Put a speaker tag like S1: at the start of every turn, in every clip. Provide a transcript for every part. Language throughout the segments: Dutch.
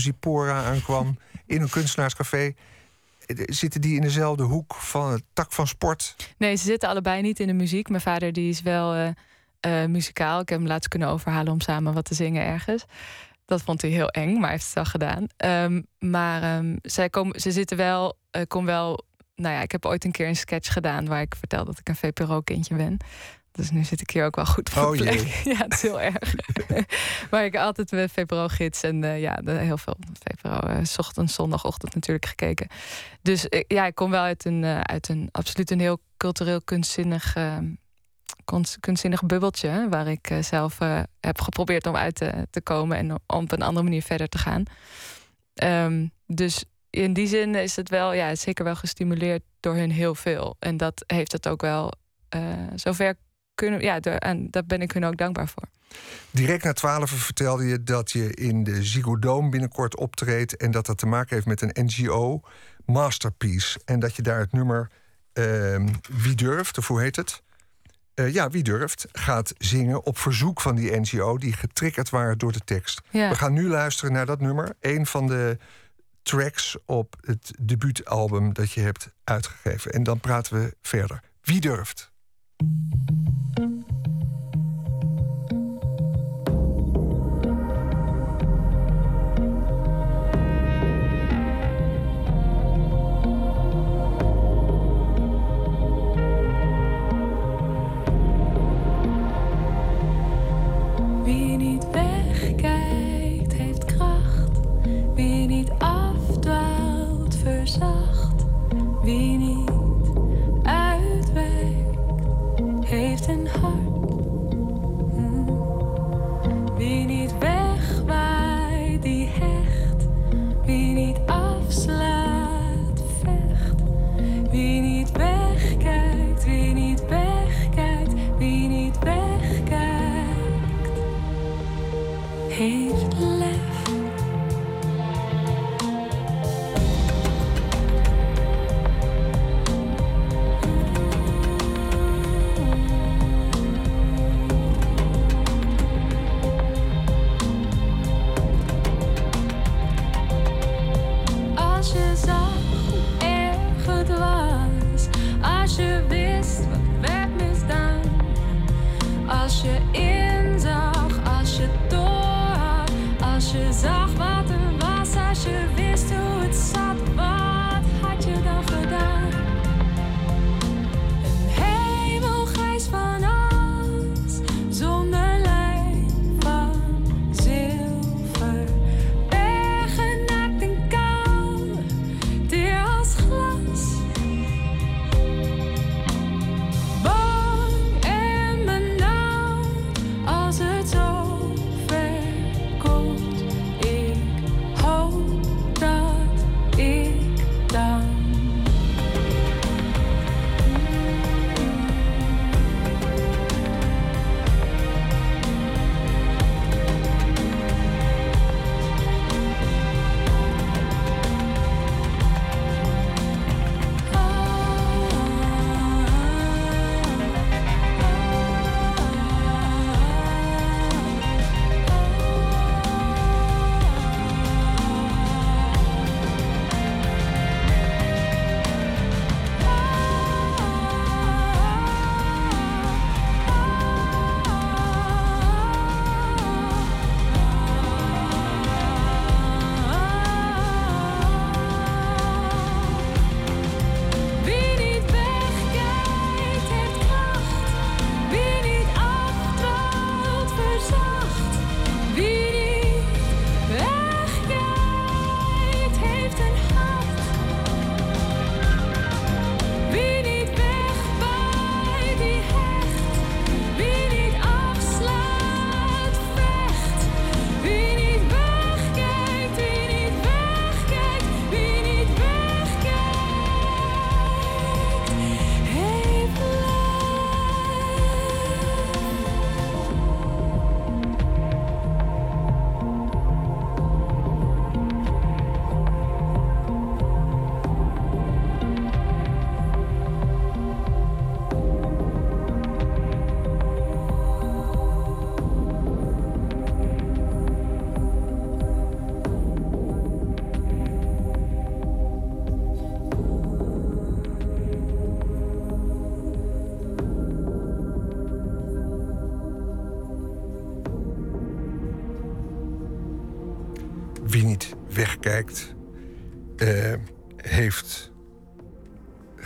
S1: Zipora aankwam in een kunstenaarscafé. Zitten die in dezelfde hoek van het tak van sport?
S2: Nee, ze zitten allebei niet in de muziek. Mijn vader die is wel uh, muzikaal. Ik heb hem laatst kunnen overhalen om samen wat te zingen ergens. Dat vond hij heel eng, maar hij heeft het wel gedaan. Um, maar um, zij komen, ze zitten wel, uh, kom wel. Nou ja, ik heb ooit een keer een sketch gedaan waar ik vertel dat ik een VPRO-kindje ben. Dus nu zit ik hier ook wel goed voor
S1: oh,
S2: plek. Ja, het is heel erg. maar ik altijd met VPRO-gids en uh, ja, heel veel VPRO. Uh, ochtend, zondagochtend natuurlijk gekeken. Dus ja, ik kom wel uit een, uit een absoluut een heel cultureel kunstzinnig ehm, kunstzinnig bubbeltje. Waar ik eh, zelf heb geprobeerd om uit te, te, komen en om op een andere manier verder te gaan. Um, dus in die zin is het wel, ja, zeker wel gestimuleerd door hun heel veel. En dat heeft het ook wel zover kunnen. Ja, en daar ben ik hun ook dankbaar voor.
S1: Direct na twaalf vertelde je dat je in de Ziggo Dome binnenkort optreedt. En dat dat te maken heeft met een NGO, Masterpiece. En dat je daar het nummer uh, Wie durft, of hoe heet het? Uh, ja, wie durft, gaat zingen op verzoek van die NGO... die getriggerd waren door de tekst.
S2: Ja.
S1: We gaan nu luisteren naar dat nummer. Een van de tracks op het debuutalbum dat je hebt uitgegeven. En dan praten we verder. Wie durft?
S3: Wie niet uitwijkt, heeft
S1: future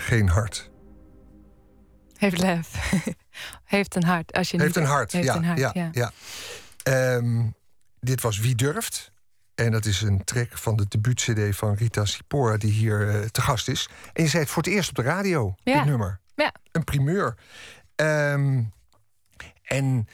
S1: geen hart.
S2: Heeft lef. heeft een hart. Als je
S1: heeft
S2: niet
S1: een hart,
S2: heeft
S1: ja,
S2: een hart,
S1: ja,
S2: ja.
S1: ja. Ehm, dit was Wie Durft. En dat is een track van de debuut-cd van Rita Sipora... die hier uh, te gast is. En je zei het voor het eerst op de radio,
S2: Ja.
S1: dit nummer.
S2: Ja.
S1: Een primeur. Ehm, en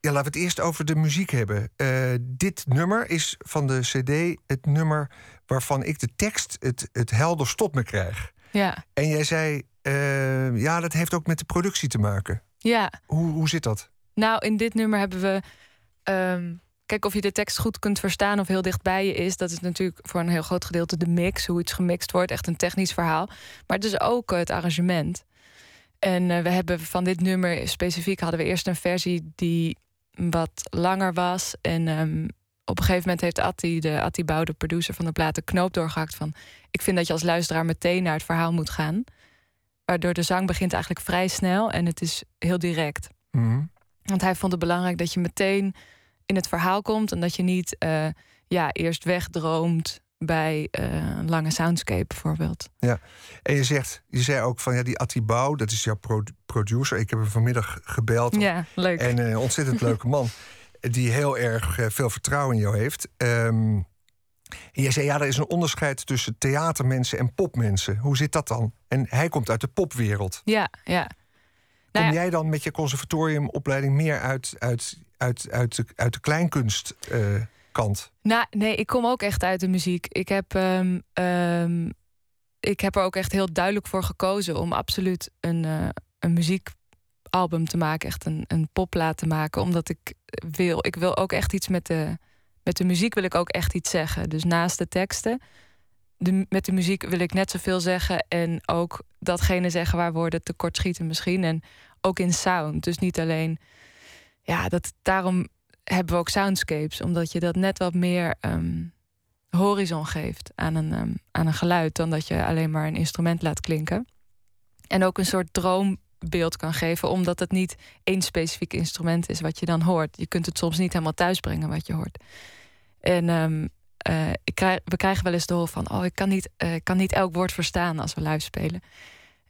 S1: ja, laten we het eerst over de muziek hebben. Eh, dit nummer is van de cd het nummer... waarvan ik de tekst het, het helder tot me krijg.
S2: Ja.
S1: En jij zei, eh, ja, dat heeft ook met de productie te maken.
S2: ja.
S1: Hoe, hoe zit dat?
S2: Nou, in dit nummer hebben we. ehm, kijk, of je de tekst goed kunt verstaan of heel dicht bij je is, dat is natuurlijk voor een heel groot gedeelte de mix, hoe iets gemixt wordt, echt een technisch verhaal. Maar het is ook eh, het arrangement. En eh, we hebben van dit nummer specifiek hadden we eerst een versie die wat langer was. En ehm, op een gegeven moment heeft Atti, de Atti Bouw, de producer van de plaat, de knoop doorgehakt van. Ik vind dat je als luisteraar meteen naar het verhaal moet gaan. Waardoor de zang begint eigenlijk vrij snel en het is heel direct.
S1: Mhm.
S2: Want hij vond het belangrijk dat je meteen in het verhaal komt en dat je niet eh, ja, eerst wegdroomt bij eh, een lange soundscape bijvoorbeeld.
S1: En je zegt, je zei ook van ja, die Atti Bouw, dat is jouw pro- producer. Ik heb hem vanmiddag gebeld.
S2: Ja, leuk.
S1: En een ontzettend leuke man. Die heel erg eh, veel vertrouwen in jou heeft. En jij zei, ja, er is een onderscheid tussen theatermensen en popmensen. Hoe zit dat dan? En hij komt uit de popwereld.
S2: Ja, ja.
S1: Kom
S2: Nou ja,
S1: jij dan met je conservatoriumopleiding meer uit, uit, uit, uit, de, uit de kleinkunstkant?
S2: nou, nee, ik kom ook echt uit de muziek. Ik heb, ehm, ehm, ik heb er ook echt heel duidelijk voor gekozen om absoluut een, eh, een muziekalbum te maken, echt een, een popplaat te maken, omdat ik wil, ik wil ook echt iets met de, met de muziek wil ik ook echt iets zeggen. Dus naast de teksten, de, met de muziek wil ik net zoveel zeggen en ook datgene zeggen waar woorden tekort schieten misschien en ook in sound. Dus niet alleen, ja, dat daarom hebben we ook soundscapes, omdat je dat net wat meer ehm, horizon geeft aan een, ehm, aan een geluid dan dat je alleen maar een instrument laat klinken. En ook een soort droombeeld kan geven, omdat het niet één specifiek instrument is wat je dan hoort. Je kunt het soms niet helemaal thuisbrengen wat je hoort. En ehm, eh, we krijgen wel eens de hoor van: oh, ik kan, niet, eh, kan niet elk woord verstaan als we live spelen.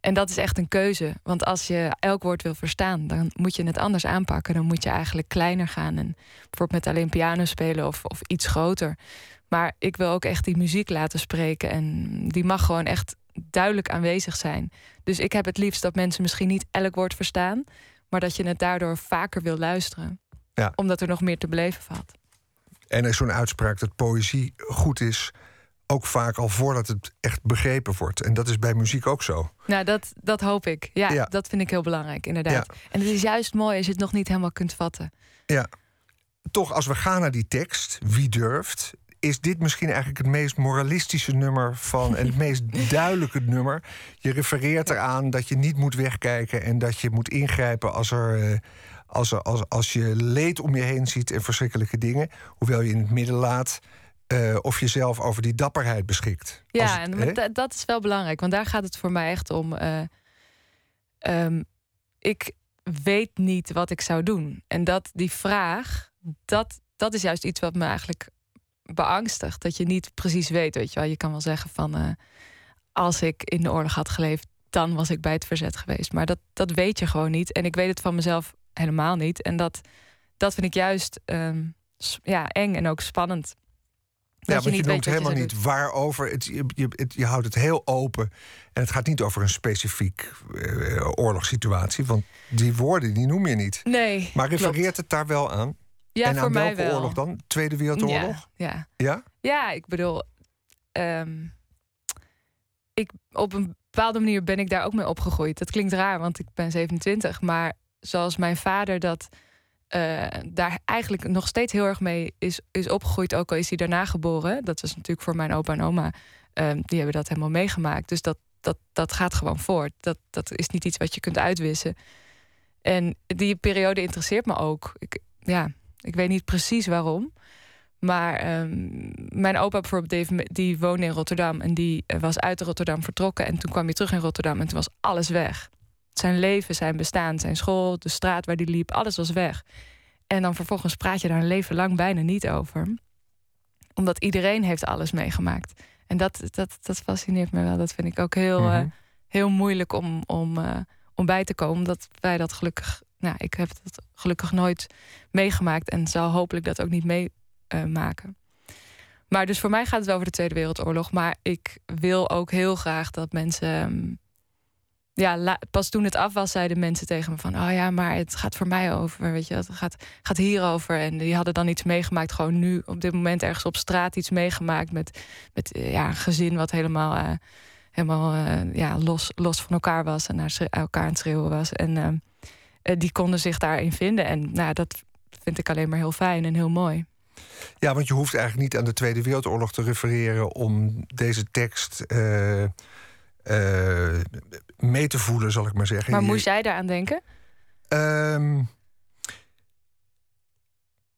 S2: En dat is echt een keuze. Want als je elk woord wil verstaan, dan moet je het anders aanpakken. Dan moet je eigenlijk kleiner gaan. En bijvoorbeeld met alleen piano spelen of, of iets groter. Maar ik wil ook echt die muziek laten spreken. En die mag gewoon echt duidelijk aanwezig zijn. Dus ik heb het liefst dat mensen misschien niet elk woord verstaan. Maar dat je het daardoor vaker wil luisteren.
S1: Ja.
S2: Omdat er nog meer te beleven valt.
S1: En er is zo'n uitspraak dat poëzie goed is, ook vaak al voordat het echt begrepen wordt. En dat is bij muziek ook zo.
S2: Nou, dat, dat hoop ik. Ja,
S1: Ja.
S2: dat vind ik heel belangrijk, inderdaad.
S1: Ja.
S2: En het is juist mooi als je het nog niet helemaal kunt vatten.
S1: Toch, als we gaan naar die tekst, wie durft, is dit misschien eigenlijk het meest moralistische nummer van en het meest duidelijke nummer. Je refereert eraan dat je niet moet wegkijken en dat je moet ingrijpen als er. eh, als, er, als, als je leed om je heen ziet en verschrikkelijke dingen, hoewel je in het midden laat eh, of je zelf over die dapperheid beschikt.
S2: Ja,
S1: het-
S2: en dat is wel belangrijk, want daar gaat het voor mij echt om. eh, ehm, ik weet niet wat ik zou doen. En dat die vraag, dat, dat is juist iets wat me eigenlijk beangstigt. Dat je niet precies weet, weet je wel. Je kan wel zeggen van, eh, als ik in de oorlog had geleefd, dan was ik bij het verzet geweest. Maar dat, dat weet je gewoon niet. En ik weet het van mezelf helemaal niet. En dat, dat vind ik juist ehm, ja, eng en ook spannend.
S1: Ja, want je,
S2: niet
S1: noemt
S2: je
S1: helemaal niet waarover. Het, je, je, het- je houdt het heel open. En het gaat niet over een specifiek eh, oorlogssituatie. Want die woorden die noem je niet.
S2: Nee,
S1: Maar
S2: klopt.
S1: refereert het daar wel aan?
S2: Ja,
S1: en
S2: voor
S1: aan
S2: mij
S1: welke
S2: wel.
S1: oorlog dan? Tweede Wereldoorlog?
S2: Ja, ja.
S1: Ja?
S2: Ja, ik bedoel, ehm, ik, op een bepaalde manier ben ik daar ook mee opgegroeid. Dat klinkt raar, want ik ben 27. Maar zoals mijn vader dat eh, daar eigenlijk nog steeds heel erg mee is, is opgegroeid, ook al is hij daarna geboren. Dat was natuurlijk voor mijn opa en oma. ehm, die hebben dat helemaal meegemaakt. Dus dat, dat, dat gaat gewoon voort. Dat, dat is niet iets wat je kunt uitwissen. En die periode interesseert me ook. Ik, ja, ik weet niet precies waarom. Maar ehm, mijn opa bijvoorbeeld, die, die woonde in Rotterdam. En die eh, was uit Rotterdam vertrokken. En toen kwam hij terug in Rotterdam en toen was alles weg. Zijn leven, zijn bestaan, zijn school, de straat waar hij liep, alles was weg. En dan vervolgens praat je daar een leven lang bijna niet over. omdat iedereen heeft alles meegemaakt. En dat, dat, dat fascineert me wel. Dat vind ik ook heel,
S1: Mhm.
S2: eh, heel moeilijk om, om, eh, om bij te komen. Omdat wij dat gelukkig, nou, ik heb dat gelukkig nooit meegemaakt en zal hopelijk dat ook niet meemaken. maar dus voor mij gaat het wel over de Tweede Wereldoorlog. Maar ik wil ook heel graag dat mensen. ehm, ja, pas toen het af was, zeiden mensen tegen me van... oh ja, maar het gaat voor mij over, weet je, het gaat, gaat hierover. En die hadden dan iets meegemaakt, gewoon nu op dit moment ergens op straat iets meegemaakt... met, met eh, ja, een gezin wat helemaal, eh, helemaal eh, ja, los, los van elkaar was... en naar elkaar aan het schreeuwen was. En ehm, eh, die konden zich daarin vinden. En nou, dat vind ik alleen maar heel fijn en heel mooi.
S1: Ja, want je hoeft eigenlijk niet aan de Tweede Wereldoorlog te refereren om deze tekst eh, eh, mee te voelen, zal ik maar zeggen.
S2: Maar moest jij daaraan denken?
S1: Ehm,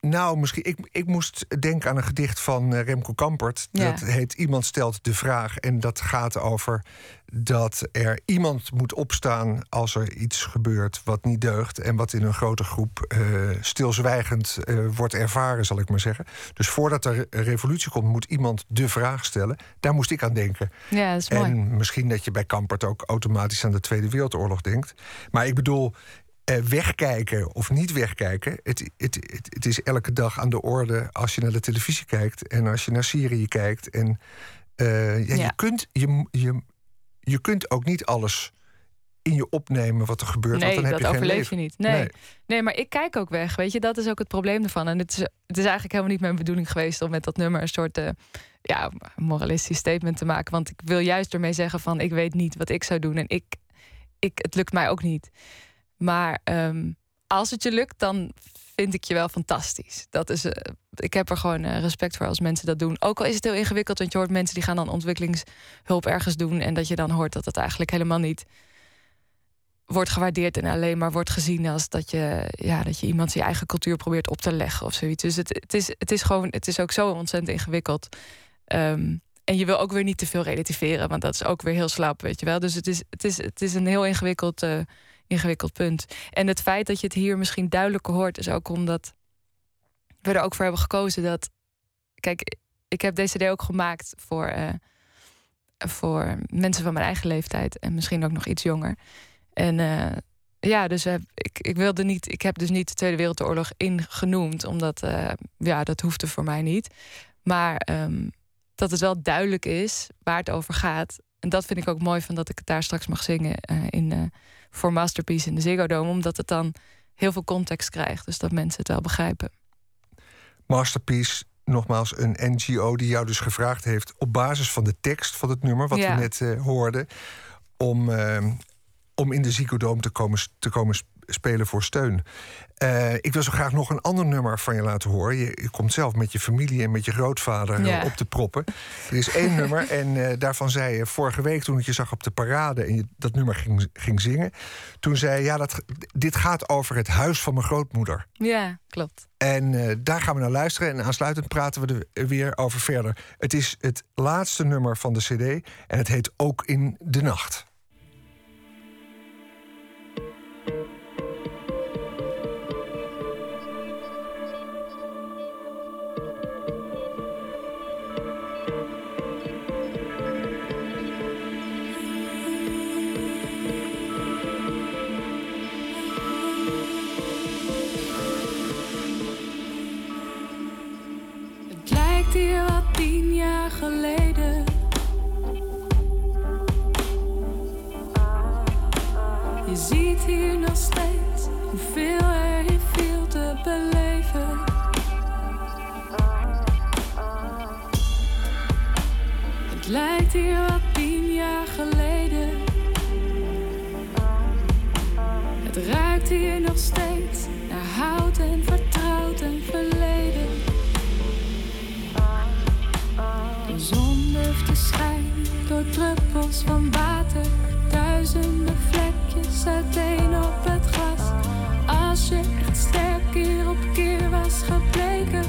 S1: nou, misschien. Ik, ik moest denken aan een gedicht van eh, Remco Kampert.
S2: Ja.
S1: Dat heet Iemand stelt de vraag. En dat gaat over dat er iemand moet opstaan als er iets gebeurt wat niet deugt. En wat in een grote groep eh, stilzwijgend eh, wordt ervaren, zal ik maar zeggen. Dus voordat er een revolutie komt, moet iemand de vraag stellen. Daar moest ik aan denken.
S2: Ja, dat is mooi.
S1: En misschien dat je bij Kampert ook automatisch aan de Tweede Wereldoorlog denkt. Maar ik bedoel, wegkijken of niet wegkijken. Het, het, het, het is elke dag aan de orde als je naar de televisie kijkt en als je naar Syrië kijkt. En eh, ja,
S2: Ja.
S1: Je, kunt, je, je, je kunt ook niet alles in je opnemen wat er gebeurt.
S2: Nee,
S1: want dan heb
S2: dat
S1: je geen
S2: overleef
S1: leven.
S2: je niet. Nee.
S1: Nee.
S2: nee. maar ik kijk ook weg. Weet je, dat is ook het probleem ervan. En het is, het is eigenlijk helemaal niet mijn bedoeling geweest om met dat nummer een soort eh, ja, moralistisch statement te maken. Want ik wil juist ermee zeggen van ik weet niet wat ik zou doen. En ik, ik, het lukt mij ook niet. Maar ehm, als het je lukt, dan vind ik je wel fantastisch. Dat is, eh, ik heb er gewoon eh, respect voor als mensen dat doen. Ook al is het heel ingewikkeld, want je hoort mensen die gaan dan ontwikkelingshulp ergens doen. En dat je dan hoort dat het eigenlijk helemaal niet wordt gewaardeerd en alleen maar wordt gezien als dat je, ja, dat je iemand zijn eigen cultuur probeert op te leggen of zoiets. Dus het, het, is, het is gewoon, het is ook zo ontzettend ingewikkeld. Ehm, en je wil ook weer niet te veel relativeren, want dat is ook weer heel slap, weet je wel. Dus het is, het is, het is een heel ingewikkeld, eh, ingewikkeld punt. En het feit dat je het hier misschien duidelijker hoort, is ook omdat we er ook voor hebben gekozen dat. Kijk, ik heb deze CD ook gemaakt voor, eh, voor mensen van mijn eigen leeftijd en misschien ook nog iets jonger. En eh, ja, dus eh, ik, ik wilde niet, ik heb dus niet de Tweede Wereldoorlog ingenoemd, omdat ja, dat hoefde voor mij niet. Maar ehm, dat het wel duidelijk is waar het over gaat. En dat vind ik ook mooi van dat ik het daar straks mag zingen in, voor Masterpiece in de Ziggo Dome, omdat het dan heel veel context krijgt, dus dat mensen het wel begrijpen.
S1: Masterpiece, nogmaals, een NGO die jou dus gevraagd heeft op basis van de tekst van het nummer, wat
S2: Ja.
S1: we net eh, hoorden, om, eh, om in de Ziggo Dome te komen, te komen spelen voor steun. Eh, ik wil zo graag nog een ander nummer van je laten horen. Je, je komt zelf met je familie en met je grootvader
S2: Ja.
S1: op te proppen. Er is één nummer en eh, daarvan zei je vorige week toen ik je zag op de parade en je dat nummer ging, ging zingen. Toen zei je, ja, dat, dit gaat over het huis van mijn grootmoeder.
S2: Ja, klopt.
S1: En eh, daar gaan we naar luisteren. En aansluitend praten we er weer over verder. Het is het laatste nummer van de CD. En het heet Ook in de Nacht.
S3: Lijkt hier wat tien jaar geleden. Het ruikt hier nog steeds naar hout en vertrouwd en verleden. De zon durft te schijnen door druppels van water. Duizenden vlekjes uiteen op het glas. Als je echt sterk keer op keer was gebleken.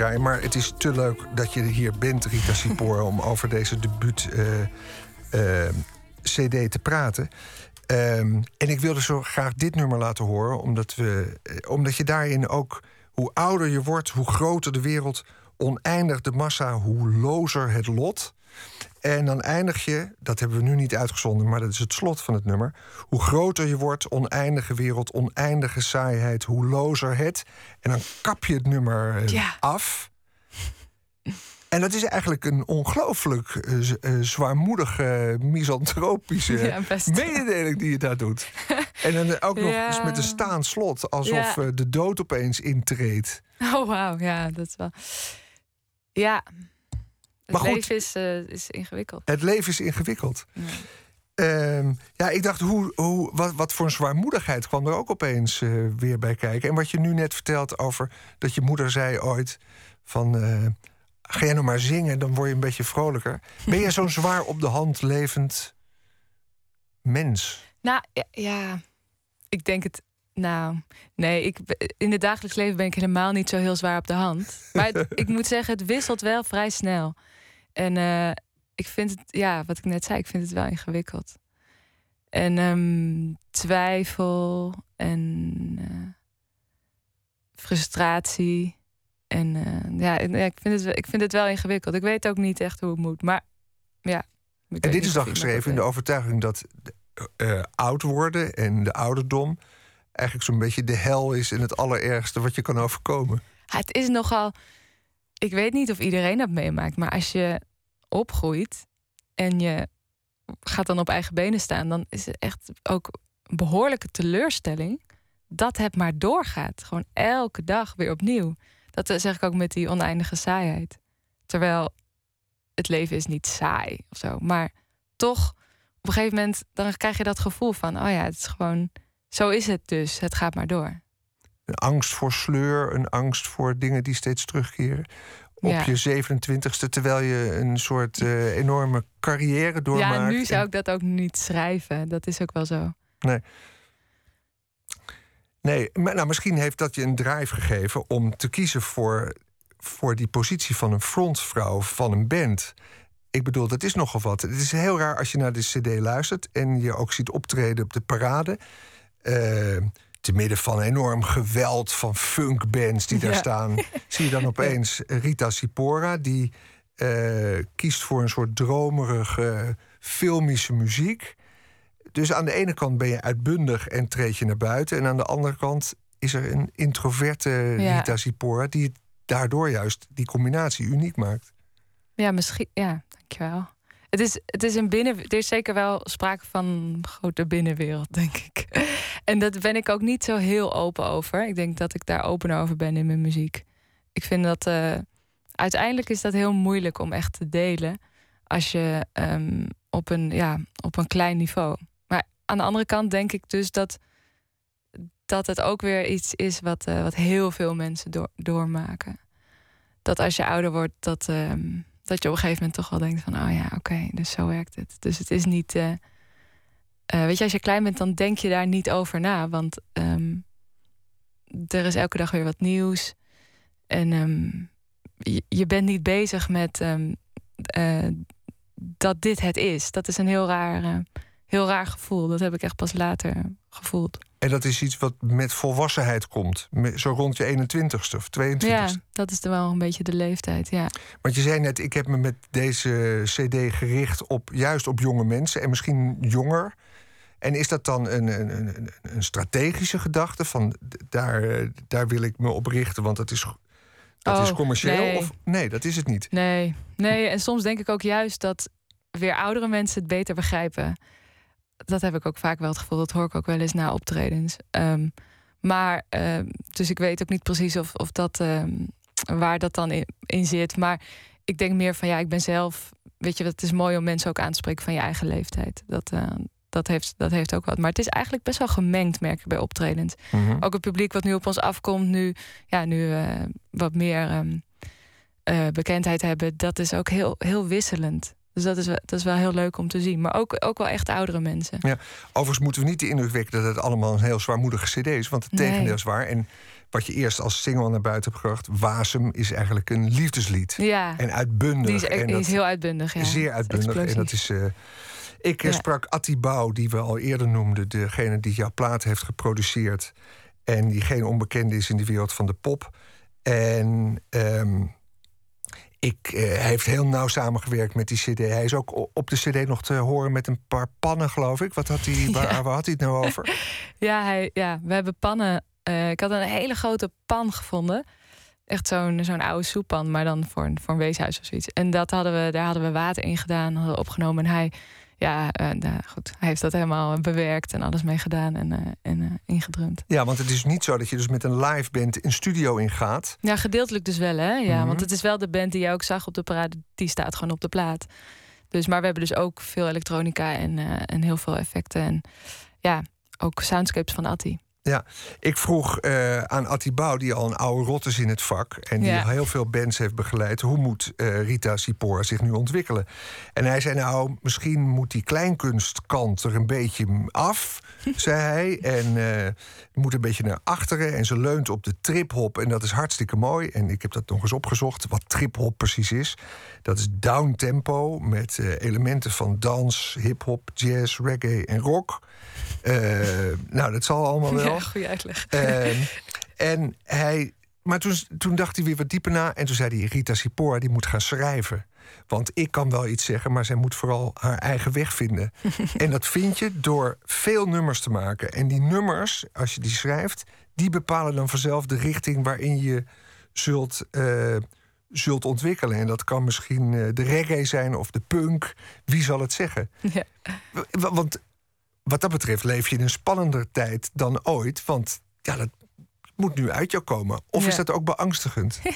S1: Maar het is te leuk dat je hier bent, Rita Sipora, om over deze debuut eh, eh, CD te praten. Ehm, en ik wilde zo graag dit nummer laten horen, omdat, we, eh, omdat je daarin ook, hoe ouder je wordt, hoe groter de wereld, oneindig de massa, hoe lozer het lot. En dan eindig je, dat hebben we nu niet uitgezonden, maar dat is het slot van het nummer. Hoe groter je wordt, oneindige wereld, oneindige saaiheid, hoe lozer het. En dan kap je het nummer eh,
S2: Ja.
S1: af. En dat is eigenlijk een ongelooflijk eh, zwaarmoedige, misantropische
S2: Ja,
S1: mededeling die je daar doet. en dan ook nog
S2: Ja.
S1: eens met een staand slot, alsof
S2: Ja.
S1: de dood opeens intreedt.
S2: Oh, wauw. Ja, dat is wel... Ja. Het
S1: Maar goed.
S2: leven is, eh, is ingewikkeld.
S1: Het leven is ingewikkeld.
S2: Ja.
S1: Ehm, ja, ik dacht, hoe, hoe, wat, wat voor een zwaarmoedigheid kwam er ook opeens eh, weer bij kijken. En wat je nu net vertelt over dat je moeder zei ooit van... eh, ga jij nou maar zingen, dan word je een beetje vrolijker. Ben je zo'n zwaar op de hand levend mens?
S2: Nou, ja, ja, ik denk het. Nou, nee, ik, in het dagelijks leven ben ik helemaal niet zo heel zwaar op de hand. Maar het- ik moet zeggen, het wisselt wel vrij snel. En eh, ik vind het, ja, wat ik net zei, ik vind het wel ingewikkeld. En ehm, twijfel en eh, frustratie. En eh, ja, en, ja, ik, vind het, wel- ik vind het wel ingewikkeld. Ik weet ook niet echt hoe het moet. Maar ja.
S1: En dit is dan geschreven in de overtuiging dat oud worden en de ouderdom... eigenlijk zo'n beetje de hel is en het allerergste wat je kan overkomen.
S2: Ja, Het is nogal. Ik weet niet of iedereen dat meemaakt, maar als je opgroeit en je gaat dan op eigen benen staan, dan is het echt ook een behoorlijke teleurstelling dat het maar doorgaat. Gewoon elke dag weer opnieuw. Dat zeg ik ook met die oneindige saaiheid. Terwijl het leven is niet saai of zo, maar toch op een gegeven moment dan krijg je dat gevoel van, oh ja, het is gewoon, zo is het dus. Het gaat maar door.
S1: Een angst voor sleur, een angst voor dingen die steeds terugkeren. Op
S2: Ja.
S1: je 27ste, terwijl je een soort eh, enorme carrière doormaakt.
S2: Ja, nu zou ik dat ook niet schrijven. Dat is ook wel zo.
S1: Nee, maar, nou, misschien heeft dat je een drive gegeven om te kiezen voor, voor die positie van een frontvrouw van een band. Ik bedoel, dat is nogal wat. Het is heel raar als je naar de CD luistert en je ook ziet optreden op de parade. eh, te midden van enorm geweld van funkbands die daar
S2: Ja.
S1: staan, zie je dan opeens Rita Sipora, die eh, kiest voor een soort dromerige, filmische muziek. Dus aan de ene kant ben je uitbundig en treed je naar buiten. En aan de andere kant is er een introverte
S2: Ja.
S1: Rita Sipora... die daardoor juist die combinatie uniek maakt.
S2: Ja, misschien. Ja, dankjewel. Het is, het is een binnen. Er is zeker wel sprake van grote binnenwereld, denk ik. En dat ben ik ook niet zo heel open over. Ik denk dat ik daar open over ben in mijn muziek. Ik vind dat. eh, uiteindelijk is dat heel moeilijk om echt te delen. Als je ehm, op, een, ja, op een klein niveau. Maar aan de andere kant denk ik dus dat. dat het ook weer iets is wat, eh, wat heel veel mensen door, doormaken. Dat als je ouder wordt, dat, ehm, dat je op een gegeven moment toch wel denkt van... oh ja, oké, dus zo werkt het. Dus het is niet... eh, eh, weet je, als je klein bent, dan denk je daar niet over na. Want ehm, er is elke dag weer wat nieuws. En ehm, je, bent niet bezig met ehm, eh, dat dit het is. Dat is een heel raar, heel raar gevoel. Dat heb ik echt pas later gevoeld.
S1: En dat is iets wat met volwassenheid komt. Zo rond je 21ste of 22ste.
S2: Ja, dat is dan wel een beetje de leeftijd, ja.
S1: Want je zei net, ik heb me met deze cd gericht op juist op jonge mensen. En misschien jonger. En is dat dan een, een, een, een strategische gedachte? Van daar, daar wil ik me op richten, want dat is, dat is
S2: Oh,
S1: commercieel?
S2: nee.
S1: Of, nee, dat is het niet.
S2: Nee, nee. En soms denk ik ook juist dat weer oudere mensen het beter begrijpen. Dat heb ik ook vaak wel het gevoel. Dat hoor ik ook wel eens na optredens. Ehm, maar, ehm, dus ik weet ook niet precies of, of dat, ehm, waar dat dan in, in zit. Maar ik denk meer van ja, ik ben zelf. Weet je, het is mooi om mensen ook aan te spreken van je eigen leeftijd. Dat, eh, dat, heeft, dat heeft ook wat. Maar het is eigenlijk best wel gemengd, merk ik bij optredens.
S1: Mhm.
S2: Ook het publiek wat nu op ons afkomt, nu, ja, nu eh, wat meer eh, bekendheid hebben, dat is ook heel, heel wisselend. Dus dat is, wel, dat is wel heel leuk om te zien. Maar ook, ook wel echt oudere mensen.
S1: Overigens moeten we niet de indruk wekken dat het allemaal een heel zwaarmoedige cd is. Want het
S2: Nee.
S1: tegendeel is waar. En wat je eerst als single naar buiten hebt gebracht. Wasem is eigenlijk een liefdeslied.
S2: Ja.
S1: En uitbundig.
S2: Die is,
S1: en
S2: die
S1: dat,
S2: is heel uitbundig, ja.
S1: Zeer uitbundig. En dat is... Uh, ik ja. sprak Atti Bouw, die we al eerder noemden. Degene die jouw plaat heeft geproduceerd. En die geen onbekende is in de wereld van de pop. En... Um, ik, uh, hij heeft heel nauw samengewerkt met die CD. Hij is ook op de CD nog te horen met een paar pannen, geloof ik. Wat had hij, waar, ja. waar had hij het nou over?
S2: ja, hij, ja, we hebben pannen. Uh, ik had een hele grote pan gevonden. Echt zo'n zo'n oude soeppan, maar dan voor een, voor een weeshuis of zoiets. En dat hadden we, daar hadden we water in gedaan, hadden opgenomen. En hij ja, uh, nou, goed. Hij heeft dat helemaal bewerkt en alles mee gedaan en, uh, en ingedrumd.
S1: Ja, want het is niet zo dat je dus met een live band een studio ingaat.
S2: Ja, gedeeltelijk dus wel, hè? Ja, mm -hmm. want het is wel de band die je ook zag op de parade, die staat gewoon op de plaat. Dus, maar we hebben dus ook veel elektronica en, en heel veel effecten. En ja, ook soundscapes van Atti.
S1: Ja, ik vroeg uh, aan Atti Bouw, die al een oude rot is in het vak... en die ja. heel veel bands heeft begeleid... hoe moet uh, Rita Sipora zich nu ontwikkelen? En hij zei, nou, misschien moet die kleinkunstkant er een beetje af... zei hij, en uh, moet een beetje naar achteren... en ze leunt op de trip-hop en dat is hartstikke mooi. En ik heb dat nog eens opgezocht, wat trip-hop precies is. Dat is down-tempo met elementen van dans, hip-hop, jazz, reggae en rock... nou, dat zal allemaal wel.
S2: Ja, goede uitleg.
S1: Uh, en hij, maar toen, toen dacht hij weer wat dieper na. En toen zei hij: Rita Sipora die moet gaan schrijven. Want ik kan wel iets zeggen, maar zij moet vooral haar eigen weg vinden. en dat vind je door veel nummers te maken. En die nummers, als je die schrijft, die bepalen dan vanzelf de richting waarin je zult. Uh, zult ontwikkelen. En dat kan misschien uh, de reggae zijn of de punk. Wie zal het zeggen?
S2: Ja.
S1: Want wat dat betreft leef je in een spannender tijd dan ooit. Want ja, dat moet nu uit jou komen. Of ja. is dat ook beangstigend?
S2: uh,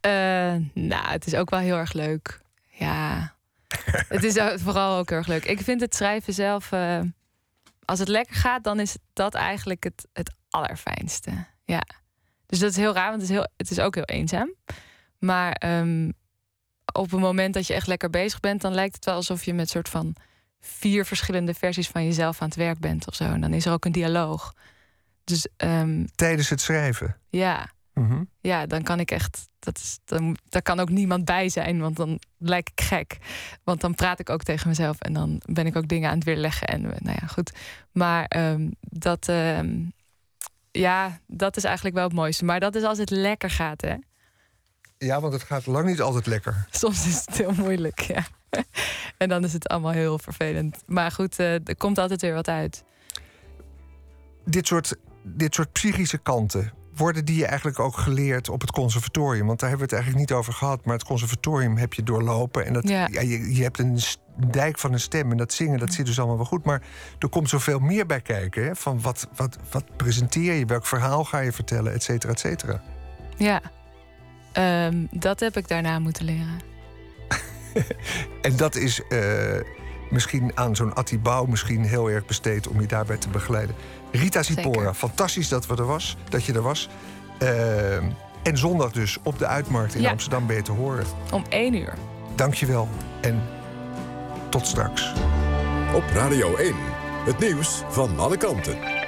S2: nou, het is ook wel heel erg leuk. Ja. het is vooral ook heel erg leuk. Ik vind het schrijven zelf. Uh, als het lekker gaat, dan is dat eigenlijk het, het allerfijnste. Ja. Dus dat is heel raar, want het is, heel, het is ook heel eenzaam. Maar um, op het moment dat je echt lekker bezig bent, dan lijkt het wel alsof je met soort van vier verschillende versies van jezelf aan het werk bent of zo. En dan is er ook een dialoog. Dus, um,
S1: Tijdens het schrijven?
S2: Ja.
S1: Mm -hmm.
S2: Ja, dan kan ik echt. Dat is, dan, daar kan ook niemand bij zijn, want dan lijk ik gek. Want dan praat ik ook tegen mezelf en dan ben ik ook dingen aan het weerleggen. En nou ja, goed. Maar um, dat. Um, ja, dat is eigenlijk wel het mooiste. Maar dat is als het lekker gaat, hè?
S1: Ja, want het gaat lang niet altijd lekker.
S2: Soms is het heel moeilijk, ja. En dan is het allemaal heel vervelend. Maar goed, uh, er komt altijd weer wat uit.
S1: Dit soort, dit soort psychische kanten, worden die je eigenlijk ook geleerd op het conservatorium? Want daar hebben we het eigenlijk niet over gehad. Maar het conservatorium heb je doorlopen. En dat, ja. Ja, je, je hebt een dijk van een stem. En dat zingen, dat zit dus allemaal wel goed. Maar er komt zoveel meer bij kijken. Hè? Van wat, wat, wat presenteer je? Welk verhaal ga je vertellen? Et cetera, et cetera.
S2: Ja, um, dat heb ik daarna moeten leren.
S1: en dat is uh, misschien aan zo'n Atti Bouw misschien heel erg besteed om je daarbij te begeleiden. Rita Sipora, fantastisch dat, we er was, dat je er was. Uh, en zondag dus op de Uitmarkt in ja. Amsterdam ben je te horen.
S2: Om één uur.
S1: Dankjewel en tot straks.
S4: Op Radio 1, het nieuws van alle kanten.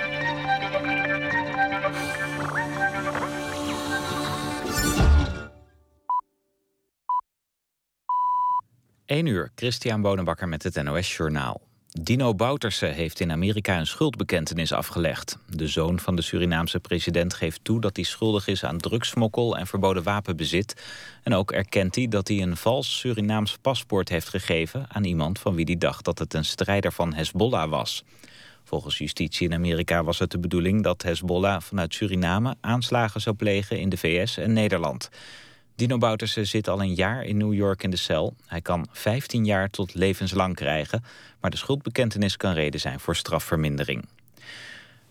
S5: 1 uur, Christian Bonenbakker met het NOS Journaal. Dino Bouterse heeft in Amerika een schuldbekentenis afgelegd. De zoon van de Surinaamse president geeft toe dat hij schuldig is aan drugsmokkel en verboden wapenbezit. En ook erkent hij dat hij een vals Surinaams paspoort heeft gegeven aan iemand van wie hij dacht dat het een strijder van Hezbollah was. Volgens justitie in Amerika was het de bedoeling dat Hezbollah vanuit Suriname aanslagen zou plegen in de VS en Nederland. Dino Bouterse zit al een jaar in New York in de cel. Hij kan 15 jaar tot levenslang krijgen, maar de schuldbekentenis kan reden zijn voor strafvermindering.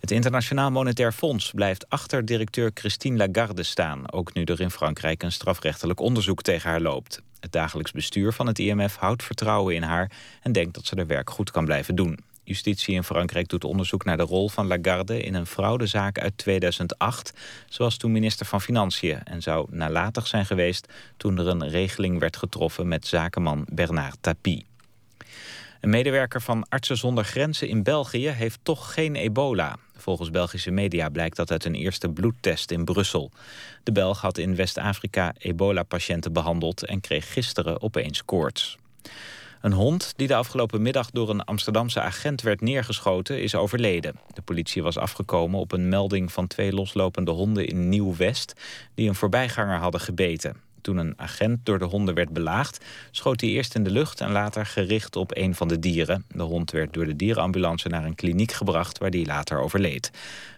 S5: Het Internationaal Monetair Fonds blijft achter directeur Christine Lagarde staan, ook nu er in Frankrijk een strafrechtelijk onderzoek tegen haar loopt. Het dagelijks bestuur van het IMF houdt vertrouwen in haar en denkt dat ze haar werk goed kan blijven doen. Justitie in Frankrijk doet onderzoek naar de rol van Lagarde in een fraudezaak uit 2008. Zoals toen minister van Financiën en zou nalatig zijn geweest toen er een regeling werd getroffen met zakenman Bernard Tapie. Een medewerker van Artsen zonder Grenzen in België heeft toch geen ebola. Volgens Belgische media blijkt dat uit een eerste bloedtest in Brussel. De Belg had in West-Afrika ebola-patiënten behandeld en kreeg gisteren opeens koorts. Een hond die de afgelopen middag door een Amsterdamse agent werd neergeschoten is overleden. De politie was afgekomen op een melding van twee loslopende honden in Nieuw-West die een voorbijganger hadden gebeten. Toen een agent door de honden werd belaagd, schoot hij eerst in de lucht en later gericht op een van de dieren. De hond werd door de dierenambulance naar een kliniek gebracht waar die later overleed.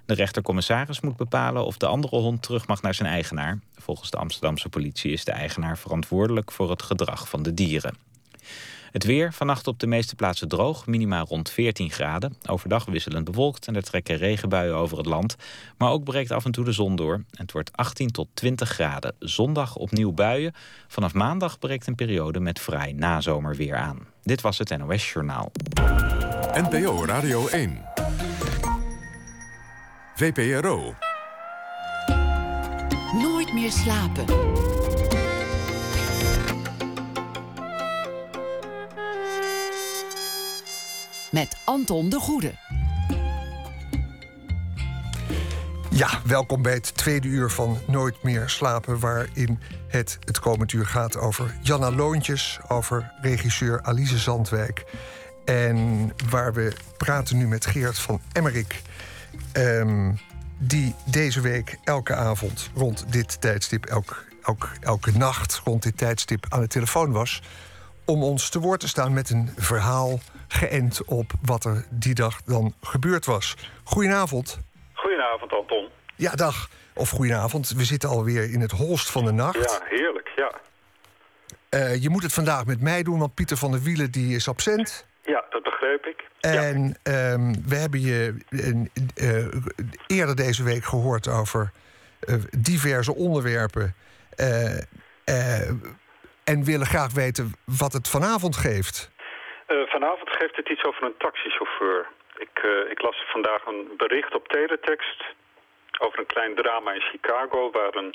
S5: De rechtercommissaris moet bepalen of de andere hond terug mag naar zijn eigenaar. Volgens de Amsterdamse politie is de eigenaar verantwoordelijk voor het gedrag van de dieren. Het weer, vannacht op de meeste plaatsen droog, minimaal rond 14 graden. Overdag wisselend bewolkt en er trekken regenbuien over het land. Maar ook breekt af en toe de zon door. En het wordt 18 tot 20 graden. Zondag opnieuw buien. Vanaf maandag breekt een periode met vrij nazomerweer aan. Dit was het NOS Journaal.
S4: NPO Radio 1. VPRO.
S6: Nooit meer slapen. Met Anton de Goede.
S1: Ja, welkom bij het tweede uur van Nooit meer slapen... waarin het het komend uur gaat over Janna Loontjes... over regisseur Alice Zandwijk. En waar we praten nu met Geert van Emmerik... Um, die deze week elke avond rond dit tijdstip... Elk, elk, elke nacht rond dit tijdstip aan de telefoon was... om ons te woord te staan met een verhaal geënt op wat er die dag dan gebeurd was. Goedenavond.
S7: Goedenavond, Anton.
S1: Ja, dag. Of goedenavond. We zitten alweer in het holst van de nacht.
S7: Ja, heerlijk, ja.
S1: Uh, je moet het vandaag met mij doen, want Pieter van der Wielen die is absent.
S7: Ja, dat begreep ik.
S1: En ja. um, we hebben je uh, eerder deze week gehoord over uh, diverse onderwerpen. en willen graag weten wat het vanavond geeft.
S7: Uh, vanavond geeft het iets over een taxichauffeur. Ik, uh, ik las vandaag een bericht op teletext over een klein drama in Chicago... waar een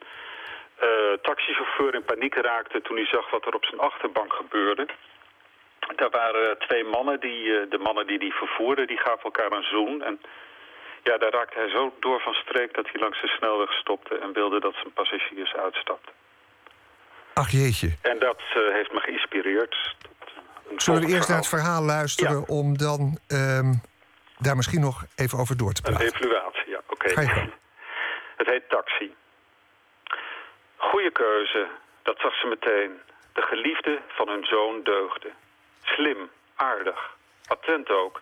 S7: uh, taxichauffeur in paniek raakte toen hij zag wat er op zijn achterbank gebeurde. Daar waren twee mannen, die, de mannen die die vervoerden, die gaven elkaar een zoen. En ja, daar raakte hij zo door van streek dat hij langs de snelweg stopte... en wilde dat zijn passagiers uitstapten.
S1: Ach jeetje.
S7: En dat heeft me geïnspireerd
S1: Zullen we eerst naar het verhaal luisteren ja. om dan um, daar misschien nog even over door te praten?
S7: Een evaluatie, ja, oké. Okay. Het heet Taxi. Goeie keuze, dat zag ze meteen. De geliefde van hun zoon deugde. Slim, aardig, attent ook.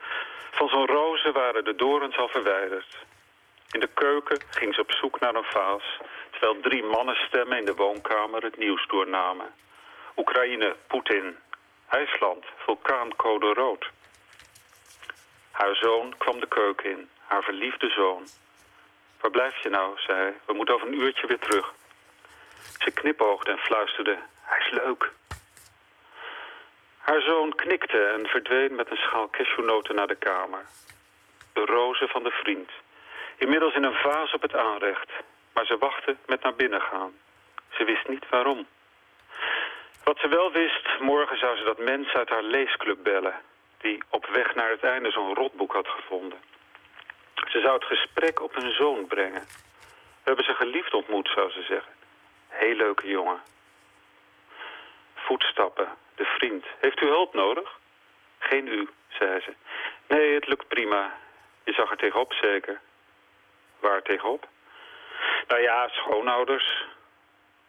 S7: Van zo'n rozen waren de dorens al verwijderd. In de keuken ging ze op zoek naar een vaas... terwijl drie mannenstemmen in de woonkamer het nieuws doornamen. Oekraïne, Poetin, IJsland, vulkaancode rood. Haar zoon kwam de keuken in, haar verliefde zoon. Waar blijf je nou, zei hij. We moeten over een uurtje weer terug. Ze knipoogde en fluisterde, hij is leuk. Haar zoon knikte en verdween met een schaal cashewnoten naar de kamer. De rozen van de vriend. Inmiddels in een vaas op het aanrecht. Maar ze wachtte met naar binnen gaan. Ze wist niet waarom. Wat ze wel wist, morgen zou ze dat mens uit haar leesclub bellen... die op weg naar het einde zo'n rotboek had gevonden. Ze zou het gesprek op hun zoon brengen. We hebben ze geliefd ontmoet, zou ze zeggen. Heel leuke jongen. Voetstappen, de vriend. Heeft u hulp nodig? Geen u, zei ze. Nee, het lukt prima. Je zag er tegenop zeker. Waar tegenop? Nou ja, schoonouders.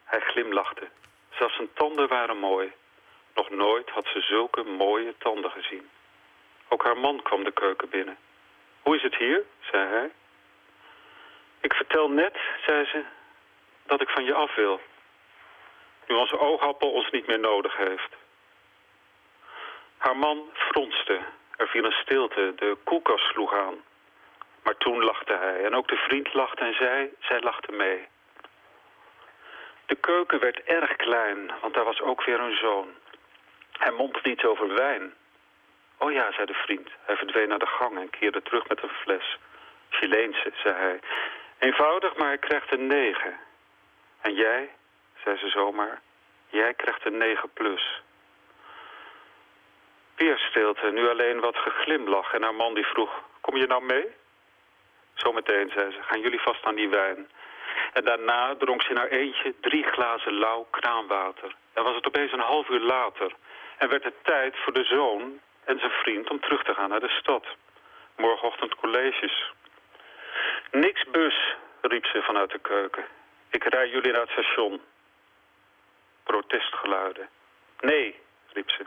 S7: Hij glimlachte. Zelfs zijn tanden waren mooi. Nog nooit had ze zulke mooie tanden gezien. Ook haar man kwam de keuken binnen. Hoe is het hier? zei hij. Ik vertel net, zei ze, dat ik van je af wil. Nu onze oogappel ons niet meer nodig heeft. Haar man fronste. Er viel een stilte. De koelkast sloeg aan. Maar toen lachte hij. En ook de vriend lachte en zij, zij lachte mee. De keuken werd erg klein, want daar was ook weer een zoon. Hij mompelde iets over wijn. Oh ja, zei de vriend. Hij verdween naar de gang en keerde terug met een fles. Chileense, zei hij. Eenvoudig, maar hij krijgt een negen. En jij, zei ze zomaar, jij krijgt een negen plus. Weer stilte, nu alleen wat geglimlach en haar man die vroeg, kom je nou mee? Zometeen, zei ze, gaan jullie vast aan die wijn. En daarna dronk ze in haar eentje drie glazen lauw kraanwater. En was het opeens een half uur later. En werd het tijd voor de zoon en zijn vriend om terug te gaan naar de stad. Morgenochtend colleges. Niks bus, riep ze vanuit de keuken. Ik rij jullie naar het station. Protestgeluiden. Nee, riep ze.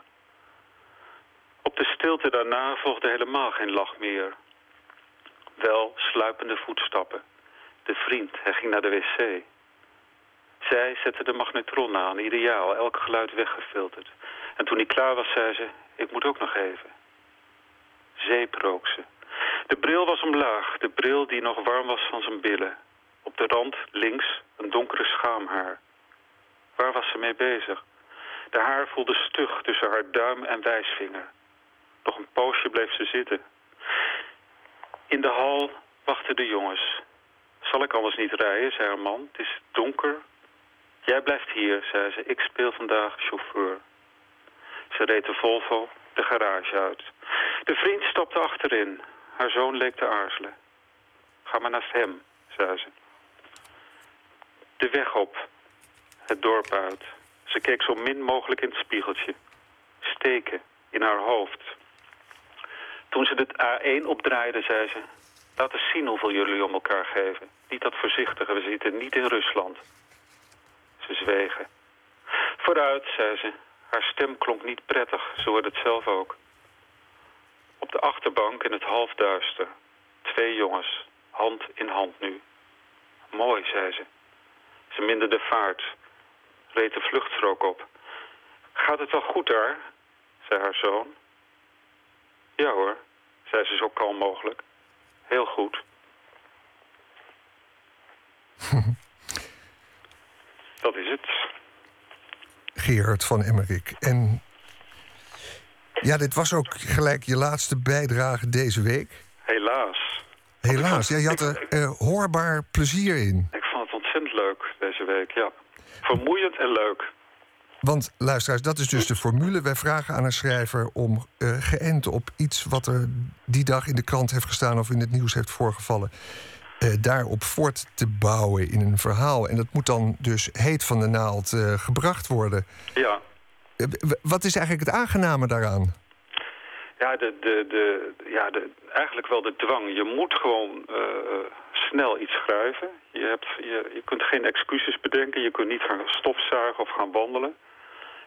S7: Op de stilte daarna volgde helemaal geen lach meer. Wel sluipende voetstappen. De vriend, hij ging naar de wc. Zij zette de magnetron aan, ideaal, elk geluid weggefilterd. En toen hij klaar was, zei ze, ik moet ook nog even. Zeep rook ze. De bril was omlaag, de bril die nog warm was van zijn billen. Op de rand, links, een donkere schaamhaar. Waar was ze mee bezig? De haar voelde stug tussen haar duim en wijsvinger. Nog een poosje bleef ze zitten. In de hal wachten de jongens. Zal ik anders niet rijden, zei haar man. Het is donker. Jij blijft hier, zei ze. Ik speel vandaag chauffeur. Ze reed de Volvo de garage uit. De vriend stapte achterin. Haar zoon leek te aarzelen. Ga maar naast hem, zei ze. De weg op. Het dorp uit. Ze keek zo min mogelijk in het spiegeltje. Steken in haar hoofd. Toen ze de A1 opdraaide, zei ze... Laat eens zien hoeveel jullie om elkaar geven. Niet dat voorzichtige, we zitten niet in Rusland. Ze zwegen. Vooruit, zei ze. Haar stem klonk niet prettig, ze hoorde het zelf ook. Op de achterbank in het halfduister. Twee jongens, hand in hand nu. Mooi, zei ze. Ze minderde de vaart, reed de vluchtstrook op. Gaat het wel goed daar? zei haar zoon. Ja hoor, zei ze zo kalm mogelijk. Heel goed. Dat is het.
S1: Geert van Emmerik. En ja, dit was ook gelijk je laatste bijdrage deze week.
S7: Helaas.
S1: Helaas, ja, je had er uh, hoorbaar plezier in.
S7: Ik vond het ontzettend leuk deze week, ja. Vermoeiend en leuk.
S1: Want luisteraars, dat is dus de formule. Wij vragen aan een schrijver om uh, geënt op iets wat er die dag in de krant heeft gestaan of in het nieuws heeft voorgevallen. Uh, daarop voort te bouwen in een verhaal. En dat moet dan dus heet van de naald uh, gebracht worden.
S7: Ja.
S1: wat is eigenlijk het aangename daaraan?
S7: Ja, de, de, de, ja de, eigenlijk wel de dwang. Je moet gewoon snel iets schrijven. Je, hebt, je, je kunt geen excuses bedenken. Je kunt niet gaan stofzuigen of gaan wandelen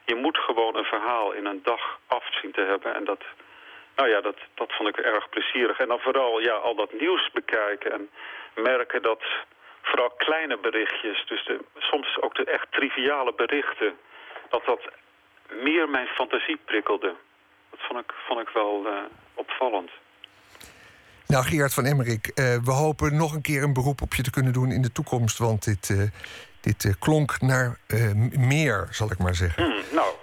S7: je moet gewoon een verhaal in een dag af zien te hebben. En dat, nou ja, dat, dat vond ik erg plezierig. En dan vooral ja, al dat nieuws bekijken en merken dat vooral kleine berichtjes, dus de, soms ook de echt triviale berichten, dat dat meer mijn fantasie prikkelde. Dat vond ik, vond ik wel uh, opvallend.
S1: Nou, Gerard van Emmerik, uh, we hopen nog een keer een beroep op je te kunnen doen in de toekomst. Want dit, uh, dit klonk naar meer, zal ik maar zeggen.
S7: Hmm, nou,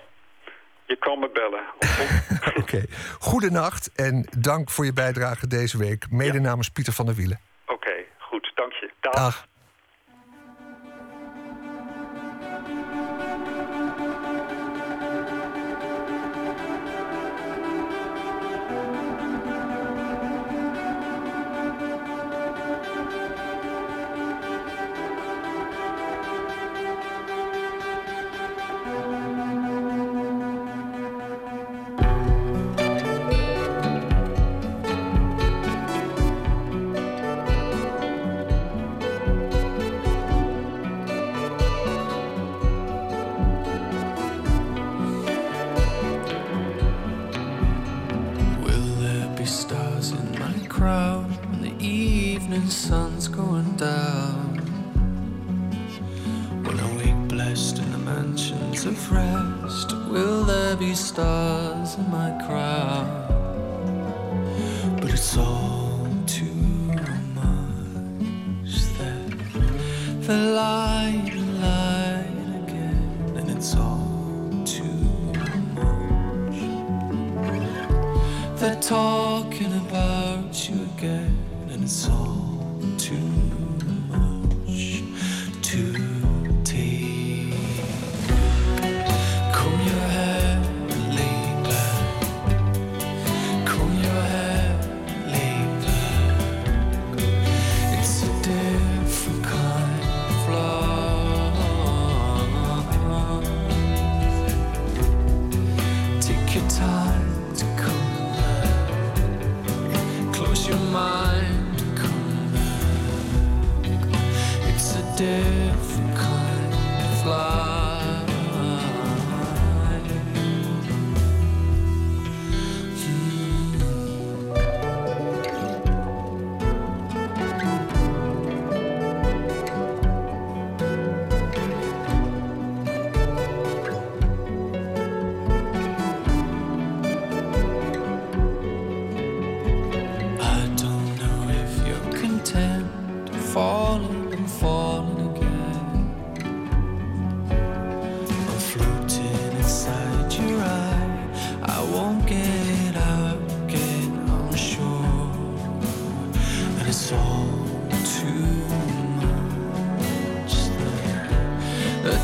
S7: je kan me bellen.
S1: Oké. Okay. Goedenacht en dank voor je bijdrage deze week. Mede ja. namens Pieter van der Wielen.
S7: Oké, okay, goed. Dank